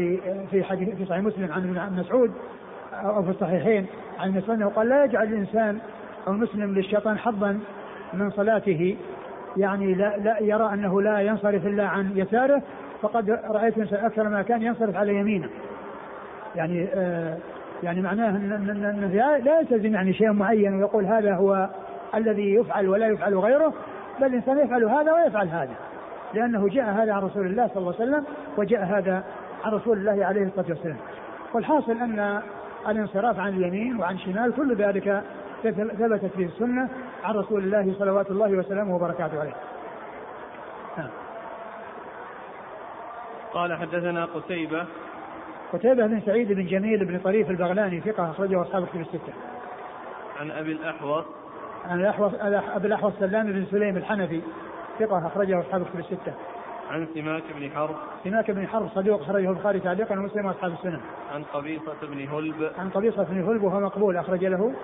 في حديث في صحيح مسلم عن ابن مسعود أو في الصحيحين عن مسعود قال لا يجعل الإنسان أو المسلم للشيطان حظا من صلاته يعني لا, لا يرى أنه لا ينصرف إلا عن يساره فقد رأيت إنسان أكثر ما كان ينصرف على يمينه. يعني آه يعني معناه انه لا يلتزم يعني شيء معين ويقول هذا هو الذي يفعل ولا يفعل غيره بل الانسان يفعل هذا ويفعل هذا. لأنه جاء هذا عن رسول الله صلى الله عليه وسلم وجاء هذا عن رسول الله عليه الصلاة والسلام. والحاصل أن الانصراف عن اليمين وعن شمال كل ذلك ثبتت به السنة عن رسول الله صلوات الله وسلامه وبركاته عليه. نعم. قال حدثنا قتيبة قتيبة بن سعيد بن جميل بن طريف البغلاني ثقة أخرجه أصحاب كتب الستة. عن أبي الأحوص عن الأحوص أبي الأحوص سلام بن سليم الحنفي ثقة أخرجه أصحاب كتب الستة. عن سماك بن حرب. سماك بن حرب صدوق أخرجه البخاري تعليقا ومسلم وأصحاب السنن. عن قبيصة بن هلب. عن قبيصة بن هلب وهو مقبول أخرج له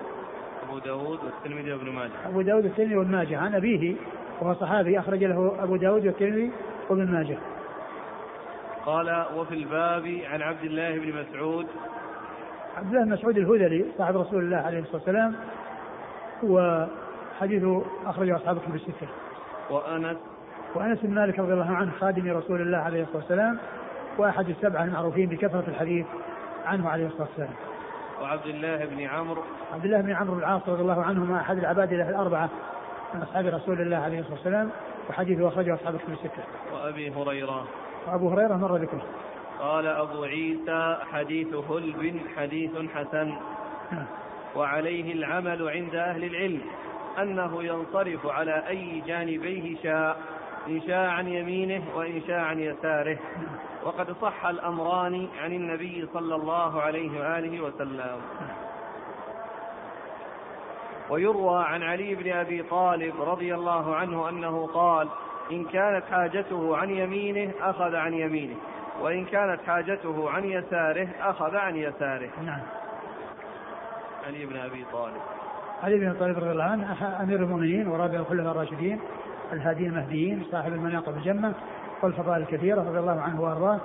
أبو داود والترمذي وابن ماجه. أبو داود والترمذي وابن ماجه. عن أبيه وهو صحابي أخرج له أبو داود والترمذي وابن ماجه. قال وفي الباب عن عبد الله بن مسعود. عبد الله بن مسعود الهذلي صاحب رسول الله عليه الصلاة والسلام وحديثه أخرجه أصحاب كتب الستة. وأنس وأنس بن مالك رضي الله عنه خادم رسول الله عليه الصلاة والسلام وأحد السبعة المعروفين بكثرة الحديث عنه عليه الصلاة والسلام. وعبد الله بن عمرو عبد الله بن عمرو بن العاص رضي الله عنهما أحد العبادله الأربعة من أصحاب رسول الله عليه الصلاة والسلام وحديثه أخرجه أصحاب الكتب الستة. وأبي هريرة وأبو هريرة مر ذكره. قال أبو عيسى حديث هلب حديث حسن نعم. وعليه العمل عند أهل العلم أنه ينصرف على أي جانبيه شاء ان شاء عن يمينه وان شاء عن يساره. وقد صح الأمران عن النبي صلى الله عليه وآله وسلم. ويروى عن علي بن أبي طالب رضي الله عنه أنه قال إن كانت حاجته عن يمينه أخذ عن يمينه وإن كانت حاجته عن يساره أخذ عن يساره. نعم. علي بن أبي طالب. علي بن أبي طالب رضي الله عنه أمير المؤمنين ورابع الخلفاء الراشدين. الهاديين المهديين صاحب المناقب الجمة والفضائل الكثيرة رضي الله عنه وأرضاه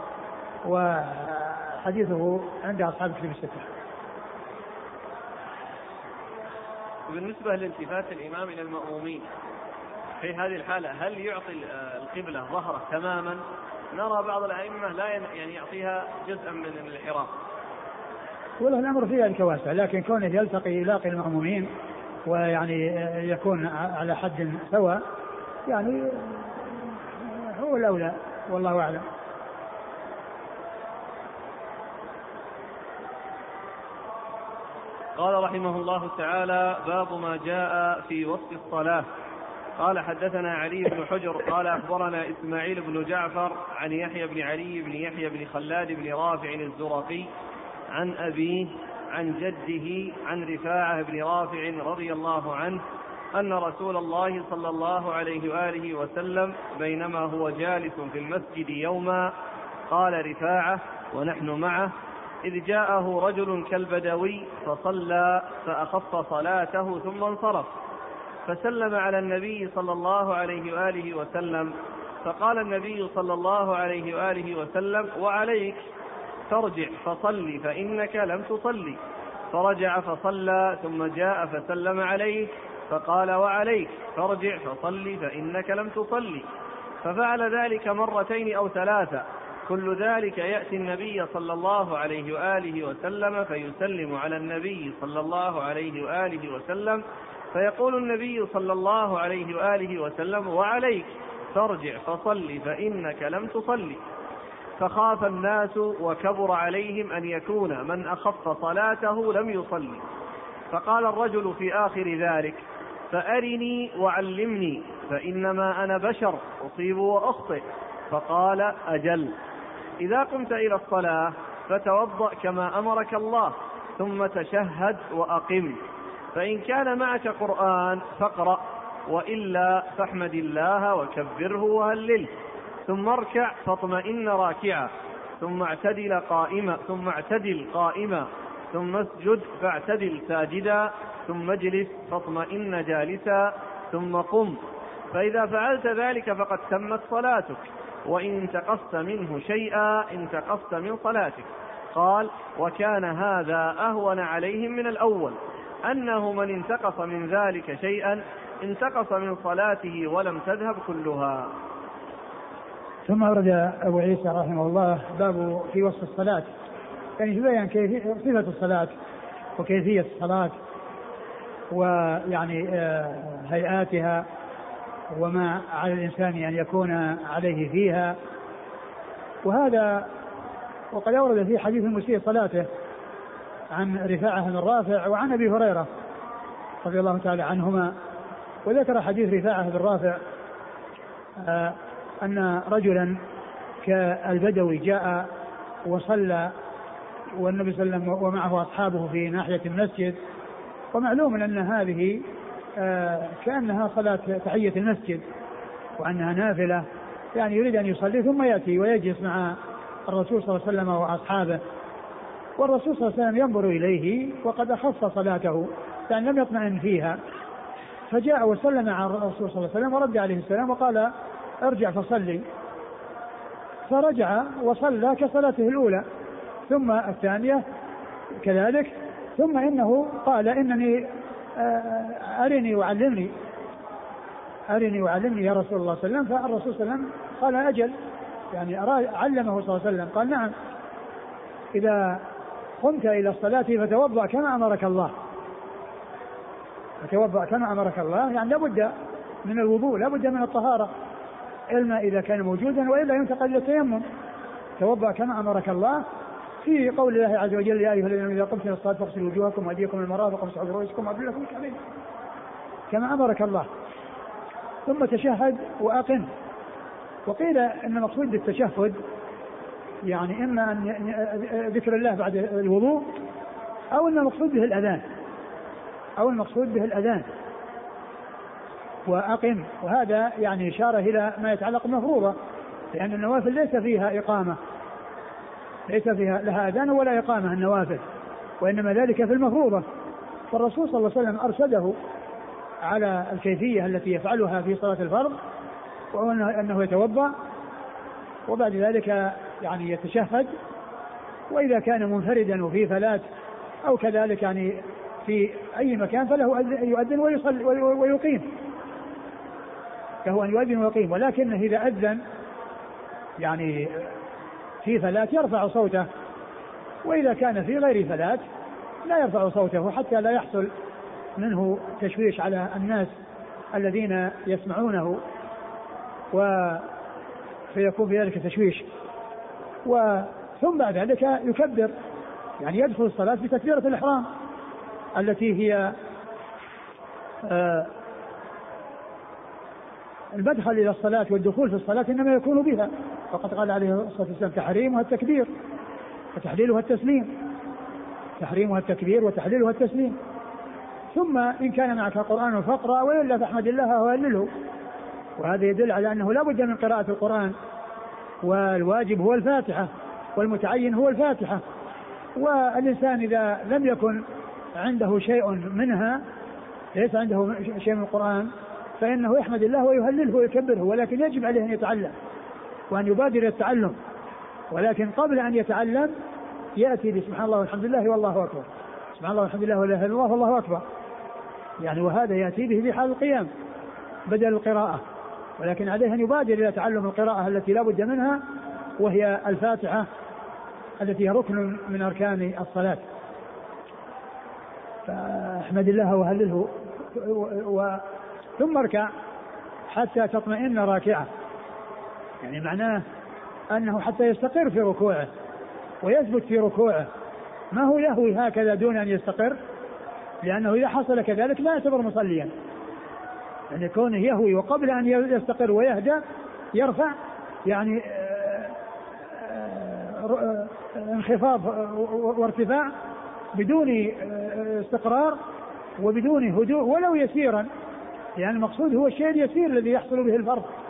وحديثه عند أصحاب الكتب الستة. وبالنسبة لالتفات الإمام إلى المأمومين في هذه الحالة هل يعطي القبلة ظهره تماما؟ نرى بعض الأئمة لا يعني يعطيها جزءا من الانحراف والله الأمر في ذلك واسع لكن كونه يلتقي يلاقي المأمومين ويعني يكون على حد سواء يعني هو الأولى والله أعلم. قال رحمه الله تعالى باب ما جاء في وصف الصلاة قال حدثنا علي بن حجر قال أخبرنا إسماعيل بن جعفر عن يحيى بن علي بن يحيى بن خلاد بن رافع الزرقي عن أبيه عن جده عن رفاعة بن رافع رضي الله عنه أن رسول الله صلى الله عليه وآله وسلم بينما هو جالس في المسجد يوما قال رفاعة ونحن معه إذ جاءه رجل كالبدوي فصلى فأخف صلاته ثم انصرف. فسلم على النبي صلى الله عليه وآله وسلم فقال النبي صلى الله عليه وآله وسلم وعليك ترجع فصل فإنك لم تصلي. فرجع فصلى ثم جاء فسلم عليه. فقال وعليك فارجع فصل فإنك لم تصلي ففعل ذلك مرتين أو ثلاثة كل ذلك يأتي النبي صلى الله عليه وآله وسلم فيسلم على النبي صلى الله عليه وآله وسلم فيقول النبي صلى الله عليه وآله وسلم وعليك فارجع فصل فإنك لم تصلي فخاف الناس وكبر عليهم أن يكون من أخف صلاته لم يصلي فقال الرجل في آخر ذلك فأرني وعلمني فإنما أنا بشر أصيب وأخطئ. فقال أجل. إذا قمت إلى الصلاة فتوضأ كما أمرك الله ثم تشهد وأقم. فإن كان معك قرآن فاقرأ. وإلا فاحمد الله وكبره وهلله. ثم اركع فاطمئن راكعا. ثم اعتدل قائما ثم اعتدل قائما. ثم اسجد فاعتدل ساجدا ثم اجلس فاطمئن جالسا ثم قم. فإذا فعلت ذلك فقد تمت صلاتك وإن انتقصت منه شيئا انتقصت من صلاتك. قال وكان هذا أهون عليهم من الأول أنه من انتقص من ذلك شيئا انتقص من صلاته ولم تذهب كلها. ثم أورد أبو عيسى رحمه الله باب في وصف الصلاة. يعني يبين كيفية صفة الصلاة وكيفية الصلاة ويعني آه، هيئاتها وما على الإنسان أن يكون عليه فيها. وهذا وقد أورد في حديث المسيء صلاته عن رفاعة بن رافع وعن أبي هريرة رضي الله تعالى عنهما. وذكر حديث رفاعة بن رافع آه، أن رجلا كالبدوي جاء وصلى والنبي صلى الله عليه وسلم ومعه أصحابه في ناحية المسجد ومعلوم أن هذه آه، كأنها صلاة تحية المسجد وأنها نافلة يعني يريد أن يصلي ثم يأتي ويجلس مع الرسول صلى الله عليه وسلم وأصحابه. والرسول صلى الله عليه وسلم ينظر إليه وقد أخف صلاته يعني لم يطمئن فيها. فجاء وسلم على الرسول صلى الله عليه وسلم ورد عليه السلام وقال ارجع فصلي. فرجع وصلى كصلاته الأولى. ثم الثانية كذلك ثم إنه قال إنني آه، أرني وعلمني أرني وعلمني يا رسول الله صلى الله عليه وسلم فالرسول صلى الله عليه وسلم قال أجل يعني علمه صلى الله عليه وسلم قال نعم إذا قمت إلى الصلاة فتوضأ كما أمرك الله. فتوضأ كما أمرك الله يعني لابد من الوضوء لابد من الطهارة الماء إذا كان موجودا وإلا ينتقل إلى التيمم. توضأ كما أمرك الله في قول الله عز وجل يا أيها الذين إذا قمتم إلى الصلاة فاغسلوا وجوهكم وأيديكم المرافق وامسحوا برؤوسكم وأرجلكم الكعبين. كما أمرك الله. ثم تشهد وأقم. وقيل إن المقصود بالتشهد يعني إما أن ذكر الله بعد الوضوء أو إن المقصود به الأذان. أو المقصود به الأذان. وأقم. وهذا يعني إشارة إلى ما يتعلق بالمفروضه لأن النوافل ليس فيها إقامة. ليس فيها لها آذان ولا إقامة النوافل وإنما ذلك في المفروضة. فالرسول صلى الله عليه وسلم أرشده على الكيفية التي يفعلها في صلاة الفرض وهو أنه يتوضأ وبعد ذلك يعني يتشهد وإذا كان منفردا وفي فلاة أو كذلك يعني في أي مكان فله أن يؤذن ويصلي ويقيم. له أن يؤذن ويقيم ولكنه إذا أذن يعني في فلاة يرفع صوته. وإذا كان في غير فلاة لا يرفع صوته حتى لا يحصل منه تشويش على الناس الذين يسمعونه و فيكون في ذلك تشويش. وثم بعد ذلك يكبر يعني يدخل الصلاة بتكبيرة الإحرام التي هي آه المدخل إلى الصلاة والدخول في الصلاة إنما يكون بها. وقد قال عليه الصلاة والسلام تحريمها التكبير وتحليلها التسليم. تحريمها التكبير وتحليلها التسليم. ثم إن كان معك قرآن فاقرأ وإلا فاحمد الله وهلله وهذا يدل على أنه لا بد من قراءة القرآن. والواجب هو الفاتحة والمتعين هو الفاتحة. والإنسان إذا لم يكن عنده شيء منها ليس عنده شيء من القرآن فإنه يحمد الله ويهلله ويكبره ولكن يجب عليه أن يتعلم. وأن يبادر التعلم. ولكن قبل أن يتعلم يأتي بسبحان الله والحمد لله والله أكبر. سبحان الله والحمد لله ولا إله إلا الله والله أكبر. يعني وهذا يأتي به في حال القيام بدل القراءة. ولكن عليه أن يبادر إلى تعلم القراءة التي لا بد منها وهي الفاتحة التي هي ركن من أركان الصلاة. فاحمد الله وهلله و... ثم اركع حتى تطمئن راكعة. يعني معناه أنه حتى يستقر في ركوعه ويثبت في ركوعه. ما هو يهوي هكذا دون أن يستقر؟ لأنه إذا حصل كذلك لا يعتبر مصليا. يعني كونه يهوي وقبل أن يستقر ويهدى يرفع يعني آه، آه، آه، انخفاض وارتفاع بدون استقرار وبدون هدوء ولو يسيرا. يعني المقصود هو الشيء اليسير الذي يحصل به الفرق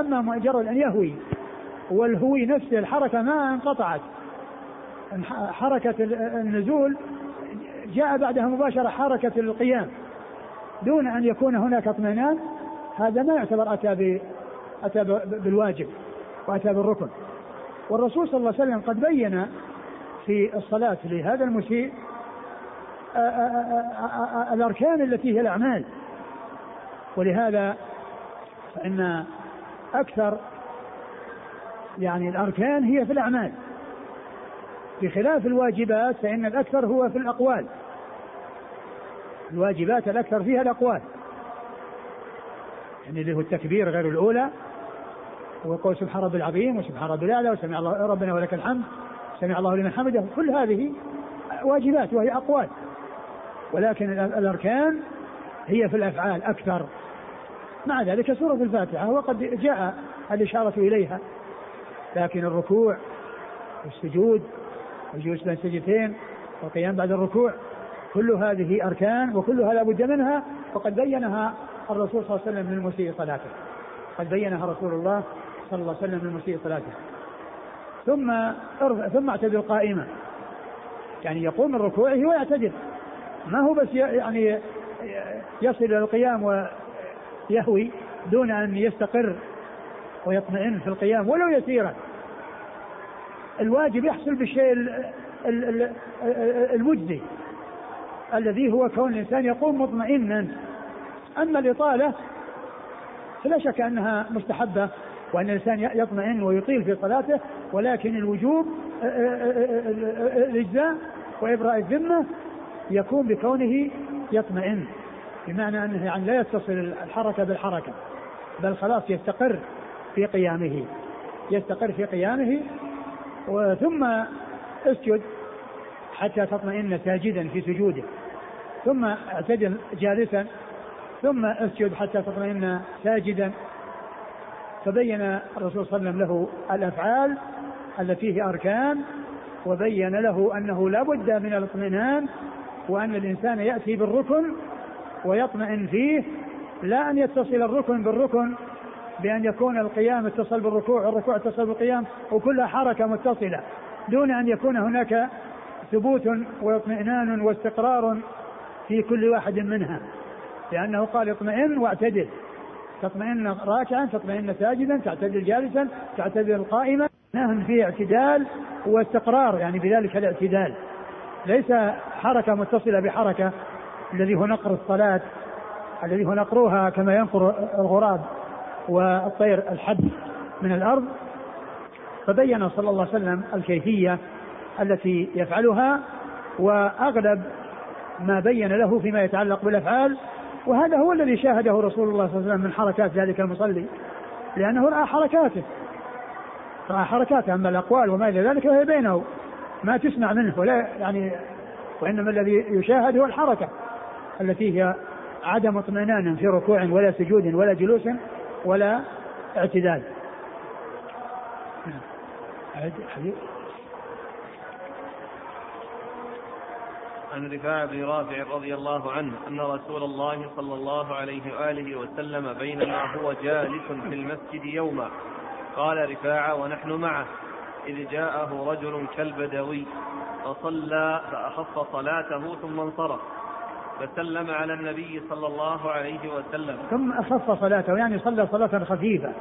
أما مجرد أن يهوي والهوي نفسه الحركة ما انقطعت. حركة النزول جاء بعدها مباشرة حركة القيام. دون أن يكون هناك اطمئنان هذا ما يعتبر أتى. أتى بالواجب وأتى بالركن. والرسول صلى الله عليه وسلم قد بين في الصلاة لهذا المسيء الأركان التي هي الأعمال. ولهذا فإن أكثر. يعني الأركان هي في الأعمال. بخلاف الواجبات فإن الأكثر هو في الأقوال. الواجبات الأكثر فيها الأقوال. يعني اللي هو التكبير غير الأولى وقول سبحان ربي العظيم وسبحان ربي الأعلى وسمع الله ربنا ولك الحمد سمع الله لمن حمده. كل هذه واجبات وهي أقوال. ولكن الأركان هي في الأفعال أكثر. مع ذلك سورة الفاتحة وقد جاء الإشارة إليها. لكن الركوع والسجود والجلوس بين السجدتين والقيام بعد الركوع كل هذه أركان وكلها لا بد منها وقد بينها الرسول صلى الله عليه وسلم للمسيء صلاته. قد بينها رسول الله صلى الله عليه وسلم للمسيء صلاته. ثم ثم اعتدل قائما. يعني يقوم من ركوعه ويعتدل. ما هو بس يعني يصل إلى القيام ويهوي دون أن يستقر ويطمئن في القيام ولو يسيرا. الواجب يحصل بالشيء المجزي الذي هو كون الإنسان يقوم مطمئنا. أما الإطالة فلا شك أنها مستحبة وأن الإنسان يطمئن ويطيل في صلاته ولكن الوجوب الإجزاء وإبراء الذمة يكون بكونه يطمئن. بمعنى أنه يعني لا يتصل الحركة بالحركة بل خلاص يستقر في قيامه يستقر في قيامه ثم أسجد حتى تطمئن ساجدا في سجوده ثم أعتدل جالسا ثم أسجد حتى تطمئن ساجدا. فبين الرسول صلى الله عليه وسلم له الأفعال التي هي أركان وبين له أنه لا بد من الاطمئنان وأن الإنسان يأتي بالركن ويطمئن فيه لا أن يتصل الركن بالركن بأن يكون القيام اتصل بالركوع والركوع اتصل بالقيام وكلها حركة متصلة دون أن يكون هناك ثبوت واطمئنان واستقرار في كل واحد منها. لأنه قال اطمئن واعتدل. تطمئن راكعا تطمئن ساجدا تعتدل جالسا تعتدل قائما. نهم في اعتدال واستقرار يعني بذلك الاعتدال. ليس حركة متصلة بحركة الذي هو نقر الصلاة الذي هو نقروها كما ينقر الغراب والطير الحد من الأرض فبين صلى الله عليه وسلم الكيفية التي يفعلها وأغلب ما بين له فيما يتعلق بالأفعال وهذا هو الذي شاهده رسول الله صلى الله عليه وسلم من حركات ذلك المصلي لأنه رأى حركاته رأى حركاته أما الأقوال وما إلى ذلك فهي بينه ما تسمع منه ولا يعني وإنما الذي يشاهد هو الحركة. التي هي عدم اطمئنان في ركوع ولا سجود ولا جلوس ولا اعتدال. عن رفاعة بن رافع رضي الله عنه أن رسول الله صلى الله عليه وآله وسلم بينما هو جالس في المسجد يوما. قال رفاعة ونحن معه. إذ جاءه رجل كالبدوي فصلى فأخف صلاته ثم انصرف. فسلم على النبي صلى الله عليه وسلم. ثم أخف صلاته يعني صلى صلاة خفيفة.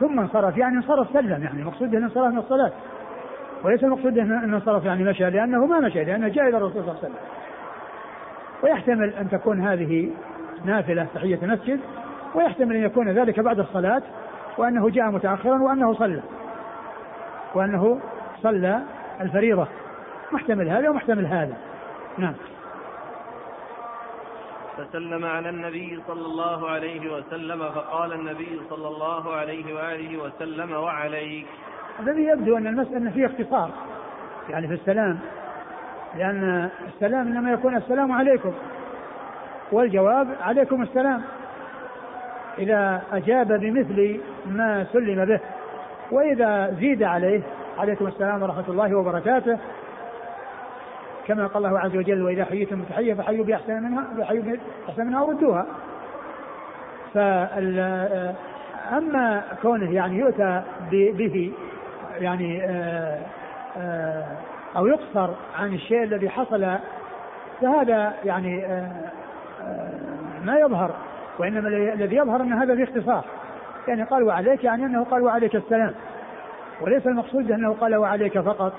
ثم انصرف يعني انصرف سلم يعني مقصود انصرف من الصلاة. وليس المقصود انه انصرف يعني مشى لأنه ما مشى لأنه جاء إلى الرسول صلى الله عليه وسلم. ويحتمل أن تكون هذه نافلة تحية المسجد ويحتمل أن يكون ذلك بعد الصلاة وأنه جاء متاخرا وأنه صلى. وأنه صلى الفريضة. محتمل هذا ومحتمل هذا. نعم. فسلم على النبي صلى الله عليه وسلم فقال النبي صلى الله عليه وآله وسلم وعليك. الذي يبدو أن المساله فيه اختصار يعني في السلام لأن السلام إنما يكون السلام عليكم والجواب عليكم السلام. إذا أجاب بمثل ما سلم به وإذا زيد عليه عليكم السلام ورحمة الله وبركاته كما قال الله عز وجل وإذا حييتم بتحيه فحيوا بأحسن منها فحيوا بأحسن منها وردوها فال أما كونه يعني يؤتى به يعني آه، آه، أو يقصر عن الشيء الذي حصل فهذا يعني آه، ما يظهر وإنما الذي يظهر أن هذا في اختصار. يعني قال وعليك يعني أنه قال وعليك السلام وليس المقصود أنه قال وعليك فقط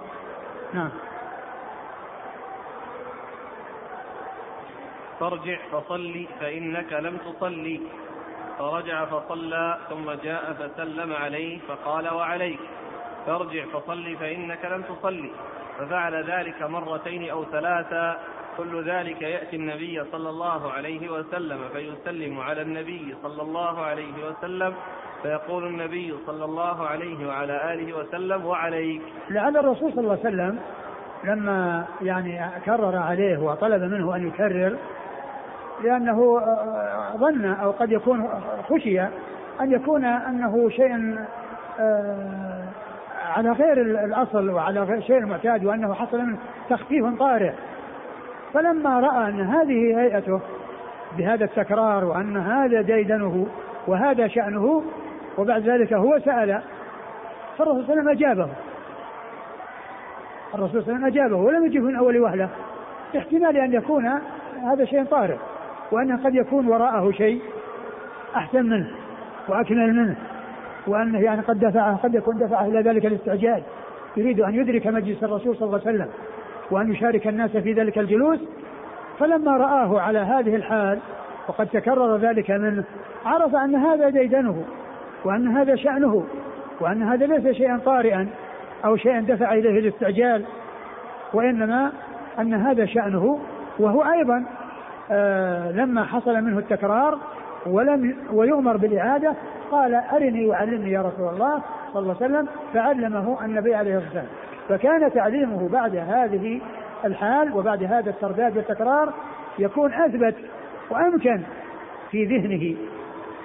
نعم. فارجع فصلي فإنك لم تصلي. فرجع فصلى ثم جاء فسلم عليه فقال وعليك. فارجع فصلي فإنك لم تصلي. ففعل ذلك مرتين أو ثلاثا كل ذلك يأتي النبي صلى الله عليه وسلم فيسلم على النبي صلى الله عليه وسلم. فيقول النبي صلى الله عليه وعلى آله وسلم وعليك. لعل الرسول صلى الله عليه وسلم لما يعني كرر عليه وطلب منه أن يكرر لأنه ظن أو قد يكون خشي أن يكون أنه شيء آه، على غير الأصل وعلى غير شيء المعتاد وأنه حصل منه تخفيف طارئ. فلما رأى أن هذه هيئته بهذا التكرار وأن هذا ديدنه وهذا شأنه وبعد ذلك هو سأل فالرسول صلى الله عليه وسلم أجابه. الرسول صلى الله عليه وسلم أجابه ولم يجب من أول وهلة. احتمال أن يكون هذا شيء طارئ. وأنه قد يكون وراءه شيء أحسن منه وأكمل منه وأنه يعني قد دفع قد يكون دفع إلى ذلك الاستعجال. يريد أن يدرك مجلس الرسول صلى الله عليه وسلم وأن يشارك الناس في ذلك الجلوس فلما رآه على هذه الحال وقد تكرر ذلك منه عرف أن هذا ديدنه وأن هذا شأنه وأن هذا ليس شيئا طارئا أو شيئا دفع إليه الاستعجال وإنما أن هذا شأنه وهو أيضا لما حصل منه التكرار ولم ويؤمر بالإعادة قال أرني وعلمني يا رسول الله صلى الله عليه وسلم فعلمه النبي عليه الصلاة والسلام. فكان تعليمه بعد هذه الحال وبعد هذا الترداد والتكرار يكون أثبت وأمكن في ذهنه.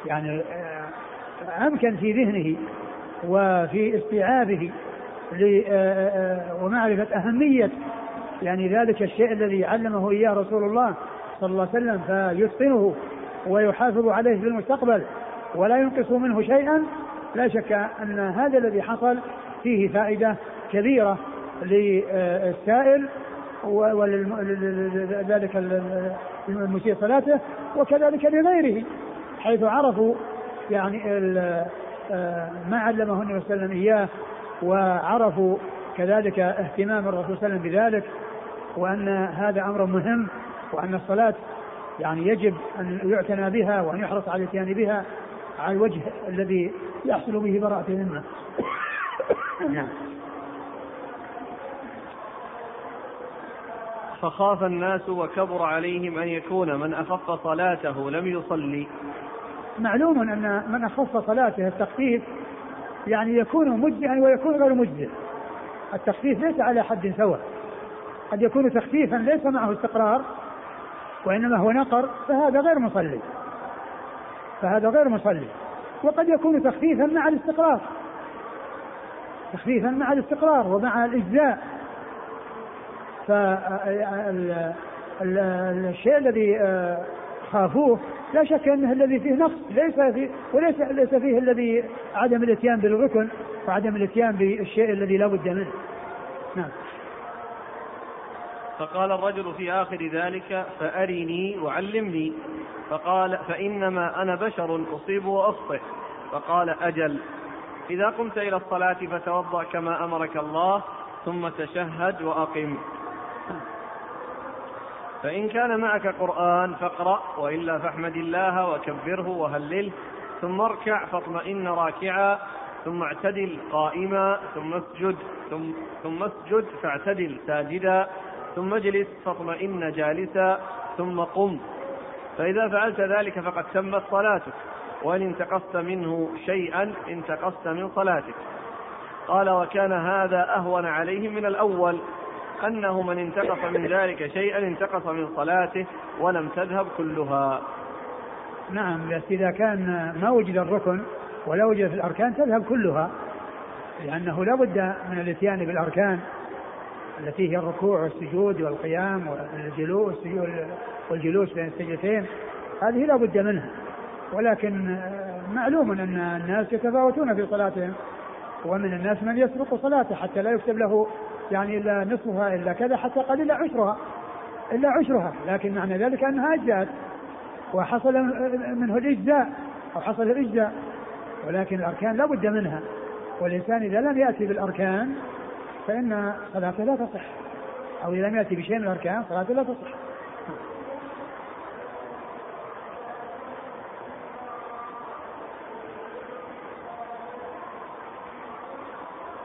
يعني آه، أمكن في ذهنه وفي استيعابه آه، آه، ومعرفة أهمية يعني ذلك الشيء الذي علمه إياه رسول الله صلى الله عليه وسلم فيتقنه ويحافظ عليه في المستقبل ولا ينقص منه شيئا. لا شك أن هذا الذي حصل فيه فائدة كبيرة للسائل ولذلك المسيء صلاته وكذلك لغيره حيث عرفوا يعني ما علمه النبي صلى الله عليه وسلم إياه وعرفوا كذلك اهتمام الرسول صلى الله عليه وسلم بذلك وأن هذا أمر مهم وأن الصلاة يعني يجب أن يعتنى بها وأن يحرص على الاتيان بها على الوجه الذي يحصل به براءة الذمة. نعم. فخاف الناس وكبر عليهم أن يكون من أخف صلاته لم يصلي معلوم أن من أخف صلاته التخفيف يعني يكون مجزئا ويكون غير مجزئ التخفيف ليس على حد سواء قد يكون تخفيفا ليس معه استقرار وإنما هو نقر فهذا غير مصلي. فهذا غير مصلي. وقد يكون تخفيفا مع الاستقرار. تخفيفا مع الاستقرار ومع الإجزاء. فالشيء الذي آه، خافوه لا شك أنه الذي فيه نقص. ليس فيه وليس ليس فيه الذي عدم الإتيان بالركن وعدم الإتيان بالشيء الذي لا بد منه. نعم. فقال الرجل في آخر ذلك فأرني وعلمني. فقال فإنما أنا بشر أصيب وأخطئ فقال أجل. إذا قمت إلى الصلاة فتوضأ كما أمرك الله ثم تشهد وأقم. فإن كان معك قرآن فاقرأ وإلا فاحمد الله وكبره وهلله. ثم اركع فاطمئن راكعا ثم اعتدل قائما ثم اسجد ثم, ثم اسجد فاعتدل ساجدا. ثم اجلس فاطمئن جالسا ثم قم. فإذا فعلت ذلك فقد تمت صلاتك وإن انتقصت منه شيئا انتقصت من صلاتك. قال وكان هذا أهون عليهم من الأول أنه من انتقص من ذلك شيئا انتقص من صلاته ولم تذهب كلها. نعم بس إذا كان ما وجد الركن ولا وجد الأركان تذهب كلها لأنه لا بد من الإتيان بالأركان. التي هي الركوع والسجود والقيام والجلوس والجلوس بين السجدتين. هذه لا بد منها. ولكن معلوم أن الناس يتفاوتون في صلاتهم ومن الناس من يسبق صلاته حتى لا يكتب له يعني إلا نصفها إلا كذا حتى قد إلا عشرها إلا عشرها. لكن معنى ذلك أنها أجزأت وحصل منه الإجزاء أو حصل الإجزاء. ولكن الأركان لا بد منها. والإنسان إذا لم يأتي بالأركان فإن صلاته لا تصح. أو إذا لم يأتي بشيء من الأركان صلاته لا تصح.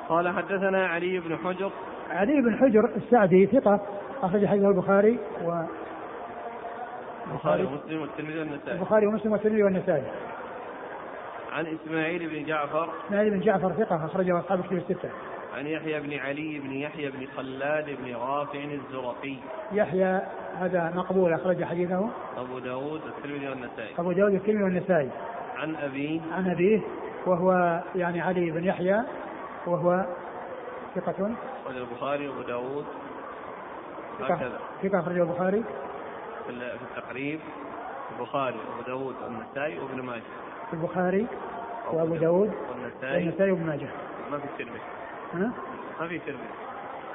قال حدثنا علي بن حجر. علي بن حجر السعدي ثقة أخرج حديثه البخاري و البخاري ومسلم والترمذي والنسائي. البخاري ومسلم والترمذي والنسائي. عن إسماعيل بن جعفر. إسماعيل بن جعفر ثقة أخرجه أصحاب الكتب الستة. عن يحيى بن علي بن يحيى بن خلاد بن رافع الزرقي. يحيى هذا مقبول أخرج حديثه. أبو داود والترمذي والنسائي. أبو داود والترمذي والنسائي. عن أبيه عن أبيه وهو يعني علي بن يحيى وهو ثقة. أخرج البخاري وأبو داود. هكذا. ثقة أخرجه البخاري. في التقريب. البخاري وأبو داود والنسائي وابن ماجه. البخاري وأبو داود والنسائي. والنسائي وابن ماجه. ما في الترمذي. ها؟ ما في ترمذي.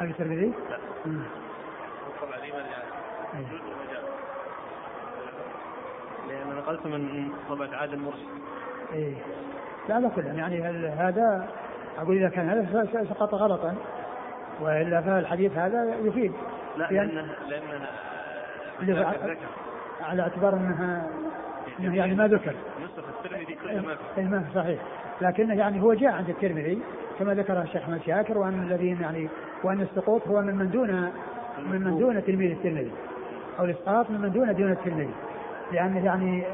ما في ترمذي؟ لا. طبعا يعني. لأن نقلت من طبعة عادل مرشد إيه. لا لا كلهم يعني هذا أقول إذا كان هذا سقط غلطا وإلا فالحديث هذا يفيد؟ لا لأنه لأنها على اعتبار أنها انه يعني ما ذكر. نسخ الترمذي كله ما في. إيه، صحيح. لكنه يعني هو جاء عند الترمذي كما ذكر الشيخ أحمد شاكر وأن الذين يعني وأن السقوط هو من من دون من من دون تلميذ الترمذي أو الإسقاط من من دون دون الترمذي. لأن يعني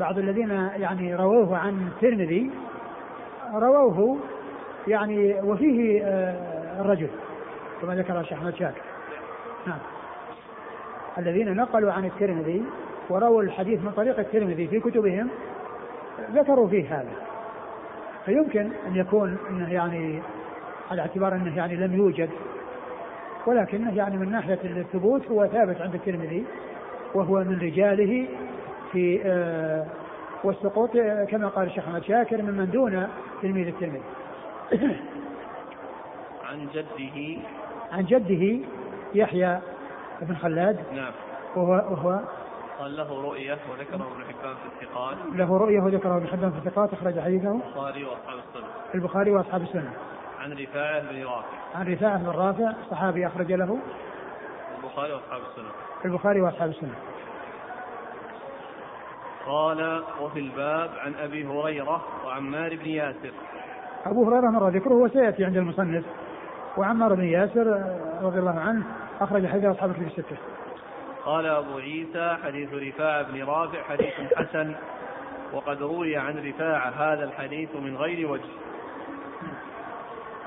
بعض الذين يعني رووه عن الترمذي رووه يعني وفيه آه، الرجل كما ذكر الشيخ أحمد شاكر. نعم. الذين نقلوا عن الترمذي ورووا الحديث من طريق الترمذي في كتبهم ذكروا فيه هذا. فيمكن أن يكون إنه يعني على اعتبار إنه يعني لم يوجد ولكنه يعني من ناحية الثبوت هو ثابت عند الترمذي وهو من رجاله في آه والسقوط كما قال الشيخ أحمد شاكر ممن دون تلميذ الترمذي. [COUGHS] عن جده عن جده يحيى بن خلاد نعم وهو وهو قال له رؤية وذكره ابن حبان في الثقات. له رؤية وذكره ابن حبان في الثقات أخرج حديثه. البخاري وأصحاب السنة. البخاري وأصحاب السنة. عن رفاعة بن رافع. عن رفاعة بن رافع صحابي أخرج له. البخاري وأصحاب السنة. البخاري وأصحاب السنة. قال وفي الباب عن أبي هريرة وعمار بن ياسر. أبو هريرة مر ذكره وسيأتي عند المصنف. وعمار بن ياسر رضي الله عنه أخرج حديث أصحاب الكتب الستة. قال أبو عيسى حديث رفاعة بن رافع حديث حسن وقد روي عن رفاعة هذا الحديث من غير وجه.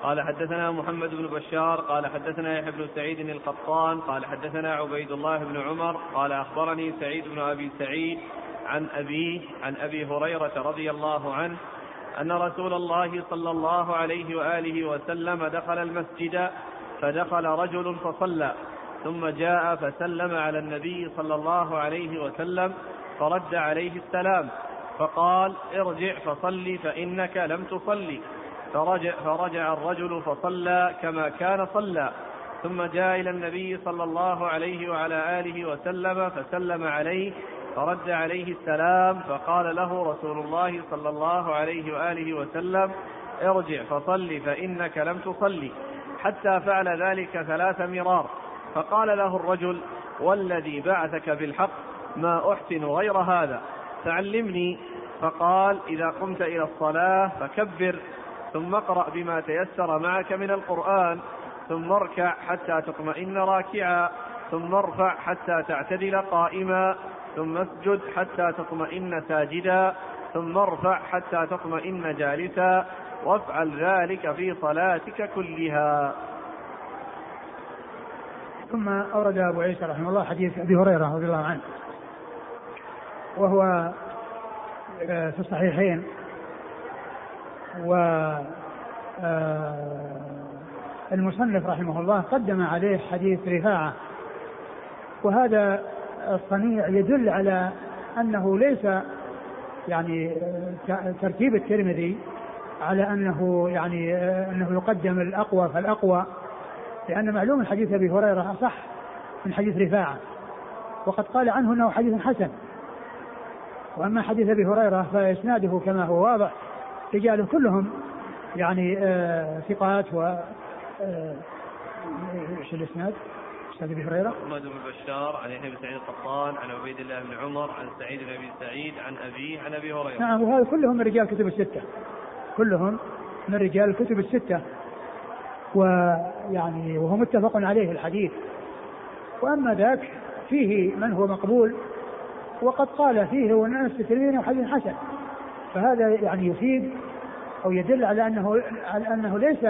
قال حدثنا محمد بن بشار قال حدثنا يحيى بن سعيد القطان قال حدثنا عبيد الله بن عمر قال أخبرني سعيد بن أبي سعيد عن أبيه عن أبي هريرة رضي الله عنه أن رسول الله صلى الله عليه وآله وسلم دخل المسجد فدخل رجل فصلى. ثم جاء فسلم على النبي صلى الله عليه وسلم فرد عليه السلام فقال ارجع فصلي فإنك لم تصلي. فرجع, فرجع الرجل فصلى كما كان صلى. ثم جاء إلى النبي صلى الله عليه وعلى آله وسلم فسلم عليه فرد عليه السلام فقال له رسول الله صلى الله عليه وآله وسلم ارجع فصل فإنك لم تصلي. حتى فعل ذلك ثلاث مرار. فقال له الرجل والذي بعثك بالحق ما أحسن غير هذا. فعلمني. فقال إذا قمت إلى الصلاة فكبر ثم اقرأ بما تيسر معك من القرآن ثم اركع حتى تطمئن راكعا ثم ارفع حتى تعتدل قائما ثم اسجد حتى تطمئن ساجدا ثم ارفع حتى تطمئن جالسا وافعل ذلك في صلاتك كلها. ثم أورد أبو عيسى رحمه الله حديث أبي هريرة رضي الله عنه. وهو آه، في الصحيحين. و آه، المصنف رحمه الله قدم عليه حديث رفاعة. وهذا الصنيع يدل على أنه ليس يعني آه، ترتيب الترمذي على أنه يعني أنه يقدم الأقوى فالأقوى. لأن معلوم حديث أبي هريرة أصح من حديث رفاعة وقد قال عنه أنه حديث حسن وأما حديث أبي هريرة فإسناده كما هو واضح رجاله كلهم يعني آه ثقات و آه إيش الإسناد؟ إستاذ أبي هريرة؟ محمد بن بشار عن يحيى بن سعيد القطان عن عبيد الله بن عمر عن سعيد بن أبي سعيد عن أبيه عن أبي هريرة. نعم وهذا كلهم من رجال الكتب الستة. كلهم من رجال الكتب الستة ويعني وهو متفق عليه الحديث. وأما ذاك فيه من هو مقبول وقد قال فيه نفس الترمذي حديث حسن. فهذا يعني يفيد أو يدل على أنه على أنه ليس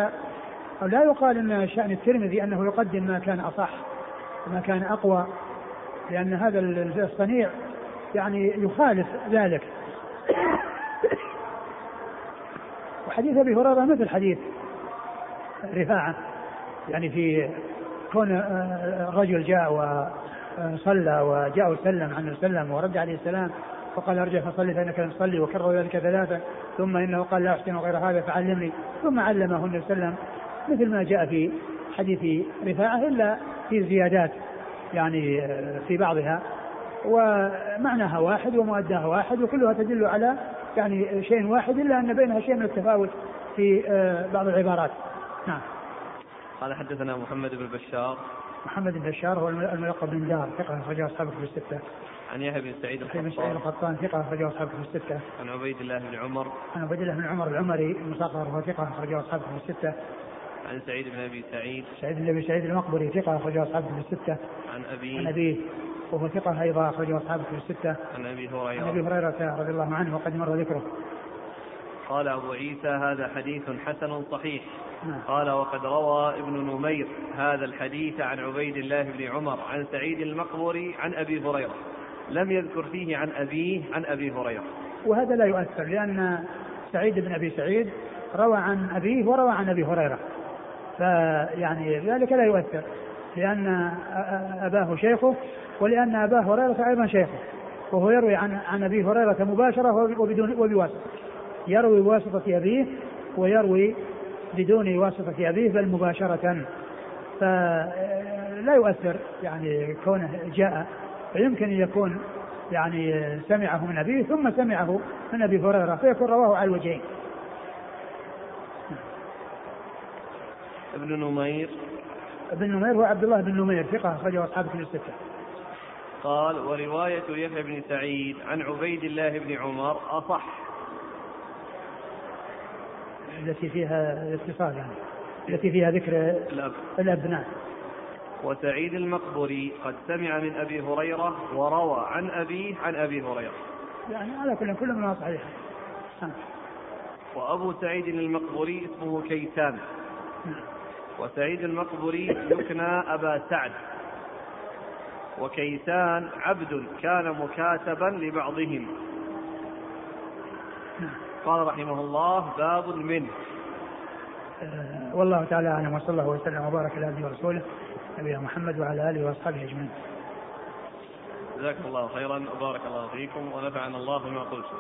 أو لا يقال إن شأن الترمذي أنه يقدم ما كان أصح وما كان أقوى لأن هذا الصنيع يعني يخالف ذلك. وحديث أبي هريرة مثل حديث. رفاعة يعني في كون آه، رجل جاء وصلى وجاء وسلم عنه وسلم ورد عليه السلام فقال ارجع فصلي فإنك لم تصلي وكرر ذلك ثلاثا ثم إنه قال لا أحسن غير هذا فعلمني. ثم علمه النبي صلى الله عليه وسلم مثل ما جاء في حديث رفاعة إلا في زيادات يعني آه، في بعضها. ومعناها واحد ومؤداها واحد وكلها تدل على يعني شيء واحد إلا أن بينها شيء من التفاوت في آه، بعض العبارات. نعم قال حدثنا محمد بن بشار محمد بن بشار هو الملقب بن دار ثقة أخرجه أصحابه في الستة. عن يحيى بن سعيد القطان. بن سعيد القطان ثقة أخرجه أصحابه في الستة. عن عبيد الله بن عمر. عن عبيد الله بن عمر العمري المصغر وهو ثقة أخرجه أصحابه في الستة. عن سعيد بن أبي سعيد. سعيد بن أبي سعيد المقبري ثقة أخرجه أصحابه في الستة. عن أبيه. عن أبيه وهو ثقة أيضا أخرجه أصحابه في الستة. عن أبي هريرة. عن أبي هريرة رضي الله عنه وقد مر ذكره. قال أبو عيسى هذا حديث حسن صحيح. نعم. قال وقد روى ابن نمير هذا الحديث عن عبيد الله بن عمر عن سعيد المقبري عن أبي هريرة. لم يذكر فيه عن أبيه عن أبي هريرة. وهذا لا يؤثر لأن سعيد بن أبي سعيد روى عن أبيه وروى عن أبي هريرة. فيعني ذلك لا يؤثر. لأن أباه شيخه ولأن أبا هريرة أيضا شيخه. وهو يروي عن عن أبي هريرة مباشرة وبدون وبواسطة. يروي بواسطة أبيه ويروي بدون واسطة أبيه بل مباشرة. فلا يؤثر يعني كونه جاء. فيمكن أن يكون يعني سمعه من أبيه ثم سمعه من أبي هريرة فيكون رواه على الوجهين. ابن نمير. ابن نمير هو عبد الله بن نمير ثقة أخرجه أصحاب كتب الستة. قال ورواية يحيى بن سعيد عن عبيد الله بن عمر أصح التي فيها الاتصال يعني التي فيها ذكر الأب. الأبناء. وسعيد المقبري قد سمع من أبي هريرة وروى عن أبيه عن أبي هريرة. يعني على كل كل منها صحيح. وأبو سعيد المقبري اسمه كيسان. وسعيد المقبري يكنى أبا سعد. وكيسان عبد كان مكاتبا لبعضهم. قال رحمه الله باب من أه والله تعالى أعلم وصلى الله وسلم وبارك على عبده ورسوله نبينا محمد وعلى آله وأصحابه أجمعين. جزاكم الله خيرا وبارك الله فيكم ونفعنا الله بما قلتم.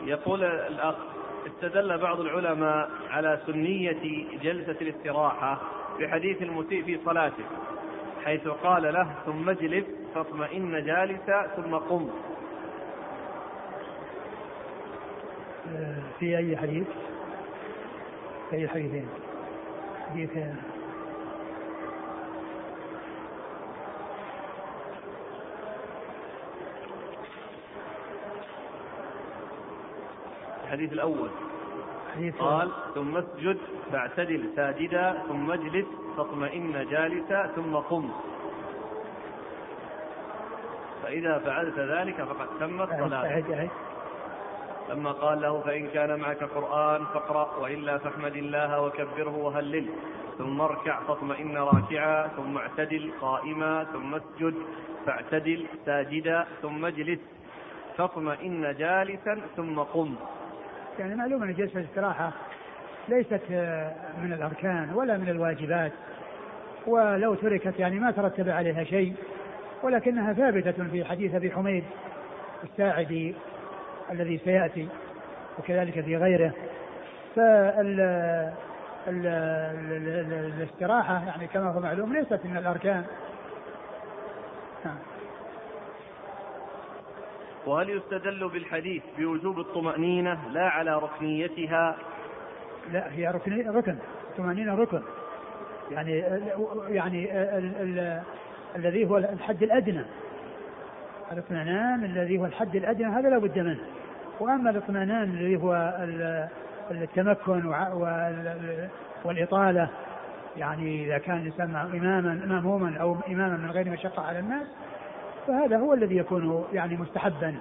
يقول الأخ استدل بعض العلماء على سنية جلسة الاستراحة بحديث المسيء في صلاته حيث قال له ثم اجلس فاطمئن جالسا ثم قم في أي حديث؟ في أي حديثين؟ حديث الحديث الأول حديث قال ثم اسجد فاعتدل ساجدا ثم اجلس فاطمئن جالسا ثم قم فإذا فعلت ذلك فقد تمت صلاتك لما قال له فإن كان معك قرآن فاقرأ وإلا فاحمد الله وكبره وهلل. ثم اركع فاطمئن راكعا ثم اعتدل قائما ثم اسجد فاعتدل ساجدا ثم اجلس فاطمئن جالسا ثم قم. يعني معلوم أن جلسة الاستراحة ليست من الأركان ولا من الواجبات ولو تركت يعني ما ترتب عليها شيء ولكنها ثابتة في حديث أبي حميد الساعدي. الذي سيأتي وكذلك في غيره. فال الاستراحة يعني كما هو معلوم ليست من الأركان. نعم. وهل يستدل بالحديث بوجوب الطمأنينة لا على ركنيتها؟ لا هي ركن ركن الطمأنينة ركن. يعني يعني ال ال الذي هو الحد الأدنى. الاطمئنان الذي هو الحد الأدنى هذا لا بد منه. وأما الاطمئنان الذي هو التمكن والإطالة يعني إذا كان الإنسان اماما مأموما أو إماما من غير مشقه على الناس فهذا هو الذي يكون يعني مستحبا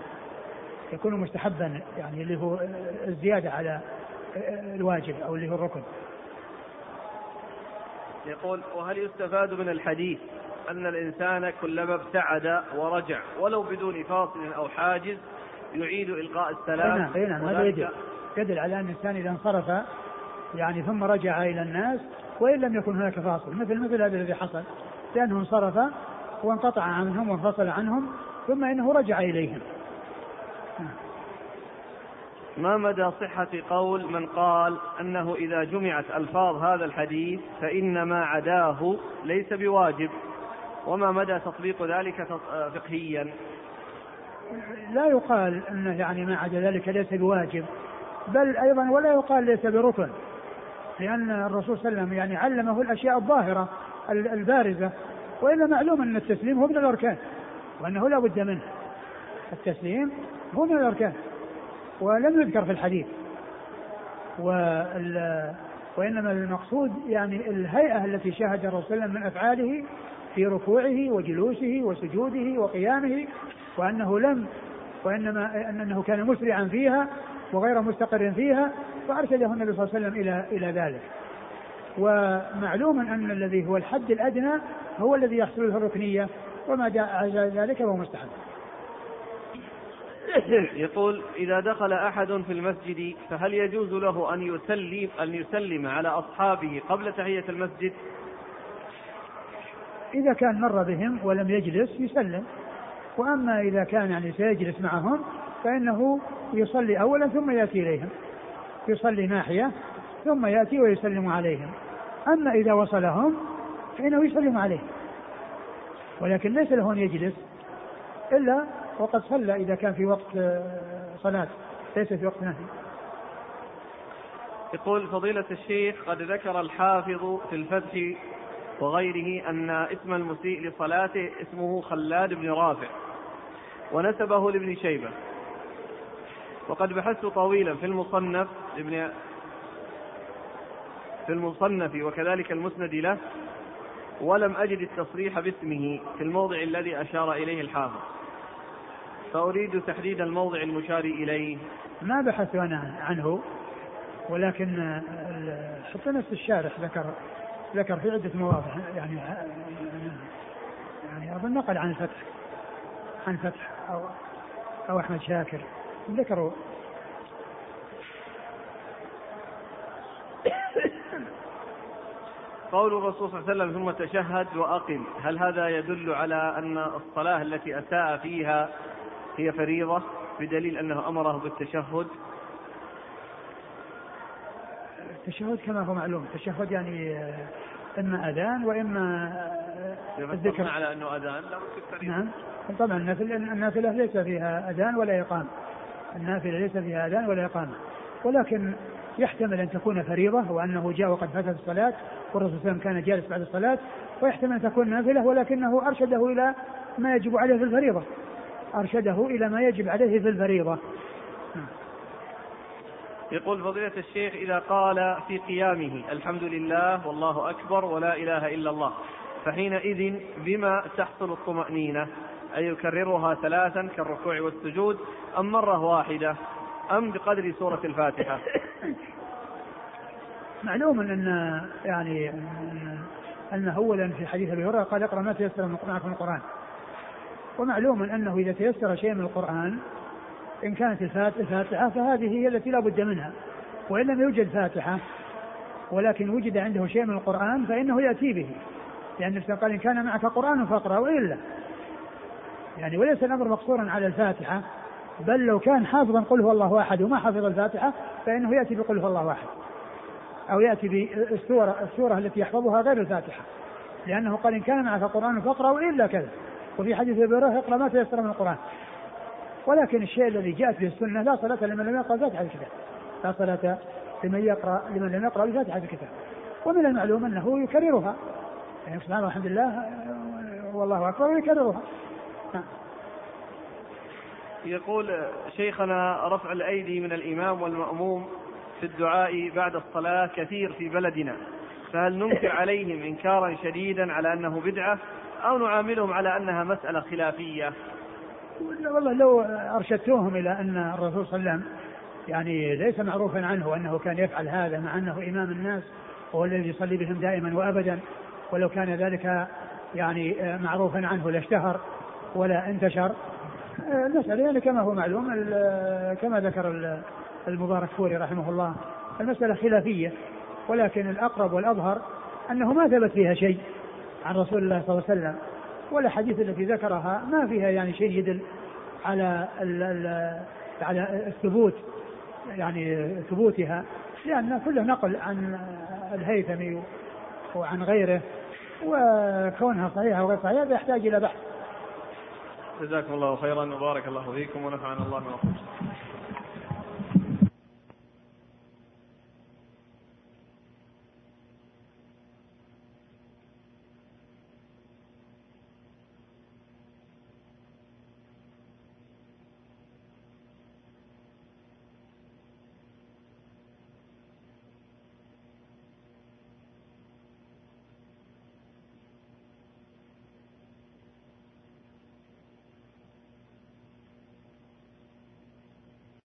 يكون مستحبا يعني اللي هو الزيادة على الواجب أو اللي هو الركن. يقول وهل يستفاد من الحديث أن الإنسان كلما ابتعد ورجع ولو بدون فاصل أو حاجز يعيد إلقاء السلام. أي نعم هذا يدل يدل على أن الإنسان إذا انصرف يعني ثم رجع إلى الناس وإن لم يكن هناك فاصل مثل مثل هذا الذي حصل لأنه انصرف وانقطع عنهم وانفصل عنهم ثم إنه رجع إليهم. ما مدى صحة قول من قال أنه إذا جمعت ألفاظ هذا الحديث فإن ما عداه ليس بواجب؟ وما مدى تطبيق ذلك فقهيا؟ لا يقال أنه يعني ما عدا ذلك ليس بواجب بل أيضا ولا يقال ليس بركن لأن الرسول صلى الله عليه وسلم يعني علمه الأشياء الظاهرة البارزة وإلا معلوم أن التسليم هو من الأركان وأنه لا بد منه. التسليم هو من الأركان ولم يذكر في الحديث. وإنما المقصود يعني الهيئة التي شاهد الرسول من أفعاله في ركوعه وجلوسه وسجوده وقيامه وأنه لم وإنما أنه كان مسرعا فيها وغير مستقر فيها فأرشده النبي صلى الله عليه وسلم إلى إلى ذلك. ومعلوم أن الذي هو الحد الأدنى هو الذي يحصل له الركنية وما جاء ذلك فهو مستحب. يقول إذا دخل أحد في المسجد فهل يجوز له أن يسلم أن يسلم على أصحابه قبل تحية المسجد؟ إذا كان مر بهم ولم يجلس يسلم. وأما إذا كان يعني سيجلس معهم فإنه يصلي أولا ثم يأتي إليهم. يصلي ناحية ثم يأتي ويسلم عليهم. أما إذا وصلهم فإنه يسلم عليهم. ولكن ليس له أن يجلس إلا وقد صلى إذا كان في وقت آه، صلاة. ليس في وقت نهي. يقول فضيلة الشيخ قد ذكر الحافظ في الفتح وغيره أن اسم المسيء لصلاته اسمه خلاد بن رافع. ونسبه لابن شيبة. وقد بحثت طويلا في المصنف ابن في المصنف وكذلك المسند له ولم أجد التصريح باسمه في الموضع الذي أشار إليه الحافظ. فأريد تحديد الموضع المشار إليه. ما بحثت أنا عنه ولكن حتى نفس الشارح ذكر ذكر في عدة مواضع يعني يعني أظن نقل عن الفتح. عن فتح أو أو أحمد شاكر. ذكروا. قول الرسول صلى الله عليه وسلم ثم تشهد وأقم. هل هذا يدل على أن الصلاة التي أساء فيها هي فريضة بدليل أنه أمره بالتشهد؟ التشهد كما هو معلوم. التشهد يعني إما أذان وإما الذكر. على أنه أذان لا نعم. طبعا النافلة, ليس فيها أذان ولا إقامة. النافلة ليس فيها أذان ولا إقامة. ولكن يحتمل أن تكون فريضة وأنه جاء وقد فاتت الصلاة والرسول صلى الله عليه وسلم كان جالس بعد الصلاة ويحتمل أن تكون نافلة ولكنه أرشده إلى ما يجب عليه في الفريضة. أرشده إلى ما يجب عليه في الفريضة. يقول فضيلة الشيخ إذا قال في قيامه الحمد لله والله أكبر ولا إله إلا الله فحينئذ بما تحصل الطمأنينة؟ أي يكررها ثلاثا كالركوع والسجود أم مرة واحدة أم بقدر سورة الفاتحة؟ [LAUGHS] معلوم أن يعني أن أولا في حديث أبي هريرة قال اقرأ ما تيسر من القرآن ومعلوم أنه إذا تيسر شيء من القرآن إن كانت الفاتحة فهذه هي التي لا بد منها. وإن لم يوجد فاتحة ولكن وجد عنده شيء من القرآن فإنه يأتي به. لأن النبي قال إن كان معك قرآن فاقرأ وإلا يعني وليس الأمر مقصورا على الفاتحة بل لو كان حافظا قل هو الله أحد وما حفظ الفاتحة فإنه يأتي بقل هو الله أحد. أو يأتي بالسورة السورة التي يحفظها غير الفاتحة. لأنه قال إن كان معك قرآن فاقرأ وإلا كذا. وفي حديث أبي هريرة اقرأ ما تيسر من القرآن. ولكن الشيء الذي جاءت به السنة لا صلاة لمن لم يقرأ فاتحه الكتاب. لا صلاة لمن يقرأ لمن لم يقرأ بفاتحه الكتاب. ومن المعلوم أنه يكررها. يعني سبحان الله الحمد لله والله أكبر ويكررها نعم. يقول شيخنا رفع الأيدي من الإمام والمأموم في الدعاء بعد الصلاة كثير في بلدنا فهل ننكر عليهم إنكارا شديدا على أنه بدعة أو نعاملهم على أنها مسألة خلافية؟ والله لو أرشدتوهم إلى أن الرسول صلى الله عليه وسلم يعني ليس معروفا عنه أنه كان يفعل هذا مع أنه إمام الناس وهو الذي يصلي بهم دائما وأبدا ولو كان ذلك يعني معروفا عنه لاشتهر ولا انتشر المسألة يعني كما هو معلوم كما ذكر المبارك فوري رحمه الله المسألة خلافية ولكن الأقرب والأظهر أنه ما ثبت فيها شيء عن رسول الله صلى الله عليه وسلم والاحاديث التي ذكرها ما فيها يعني شيء يدل على على الثبوت يعني ثبوتها لأن كله نقل عن الهيثمي وعن غيره وكونها صحيحة وغير صحيحة يحتاج إلى بحث. جزاكم الله خيرا وبارك الله فيكم ونفعنا الله بما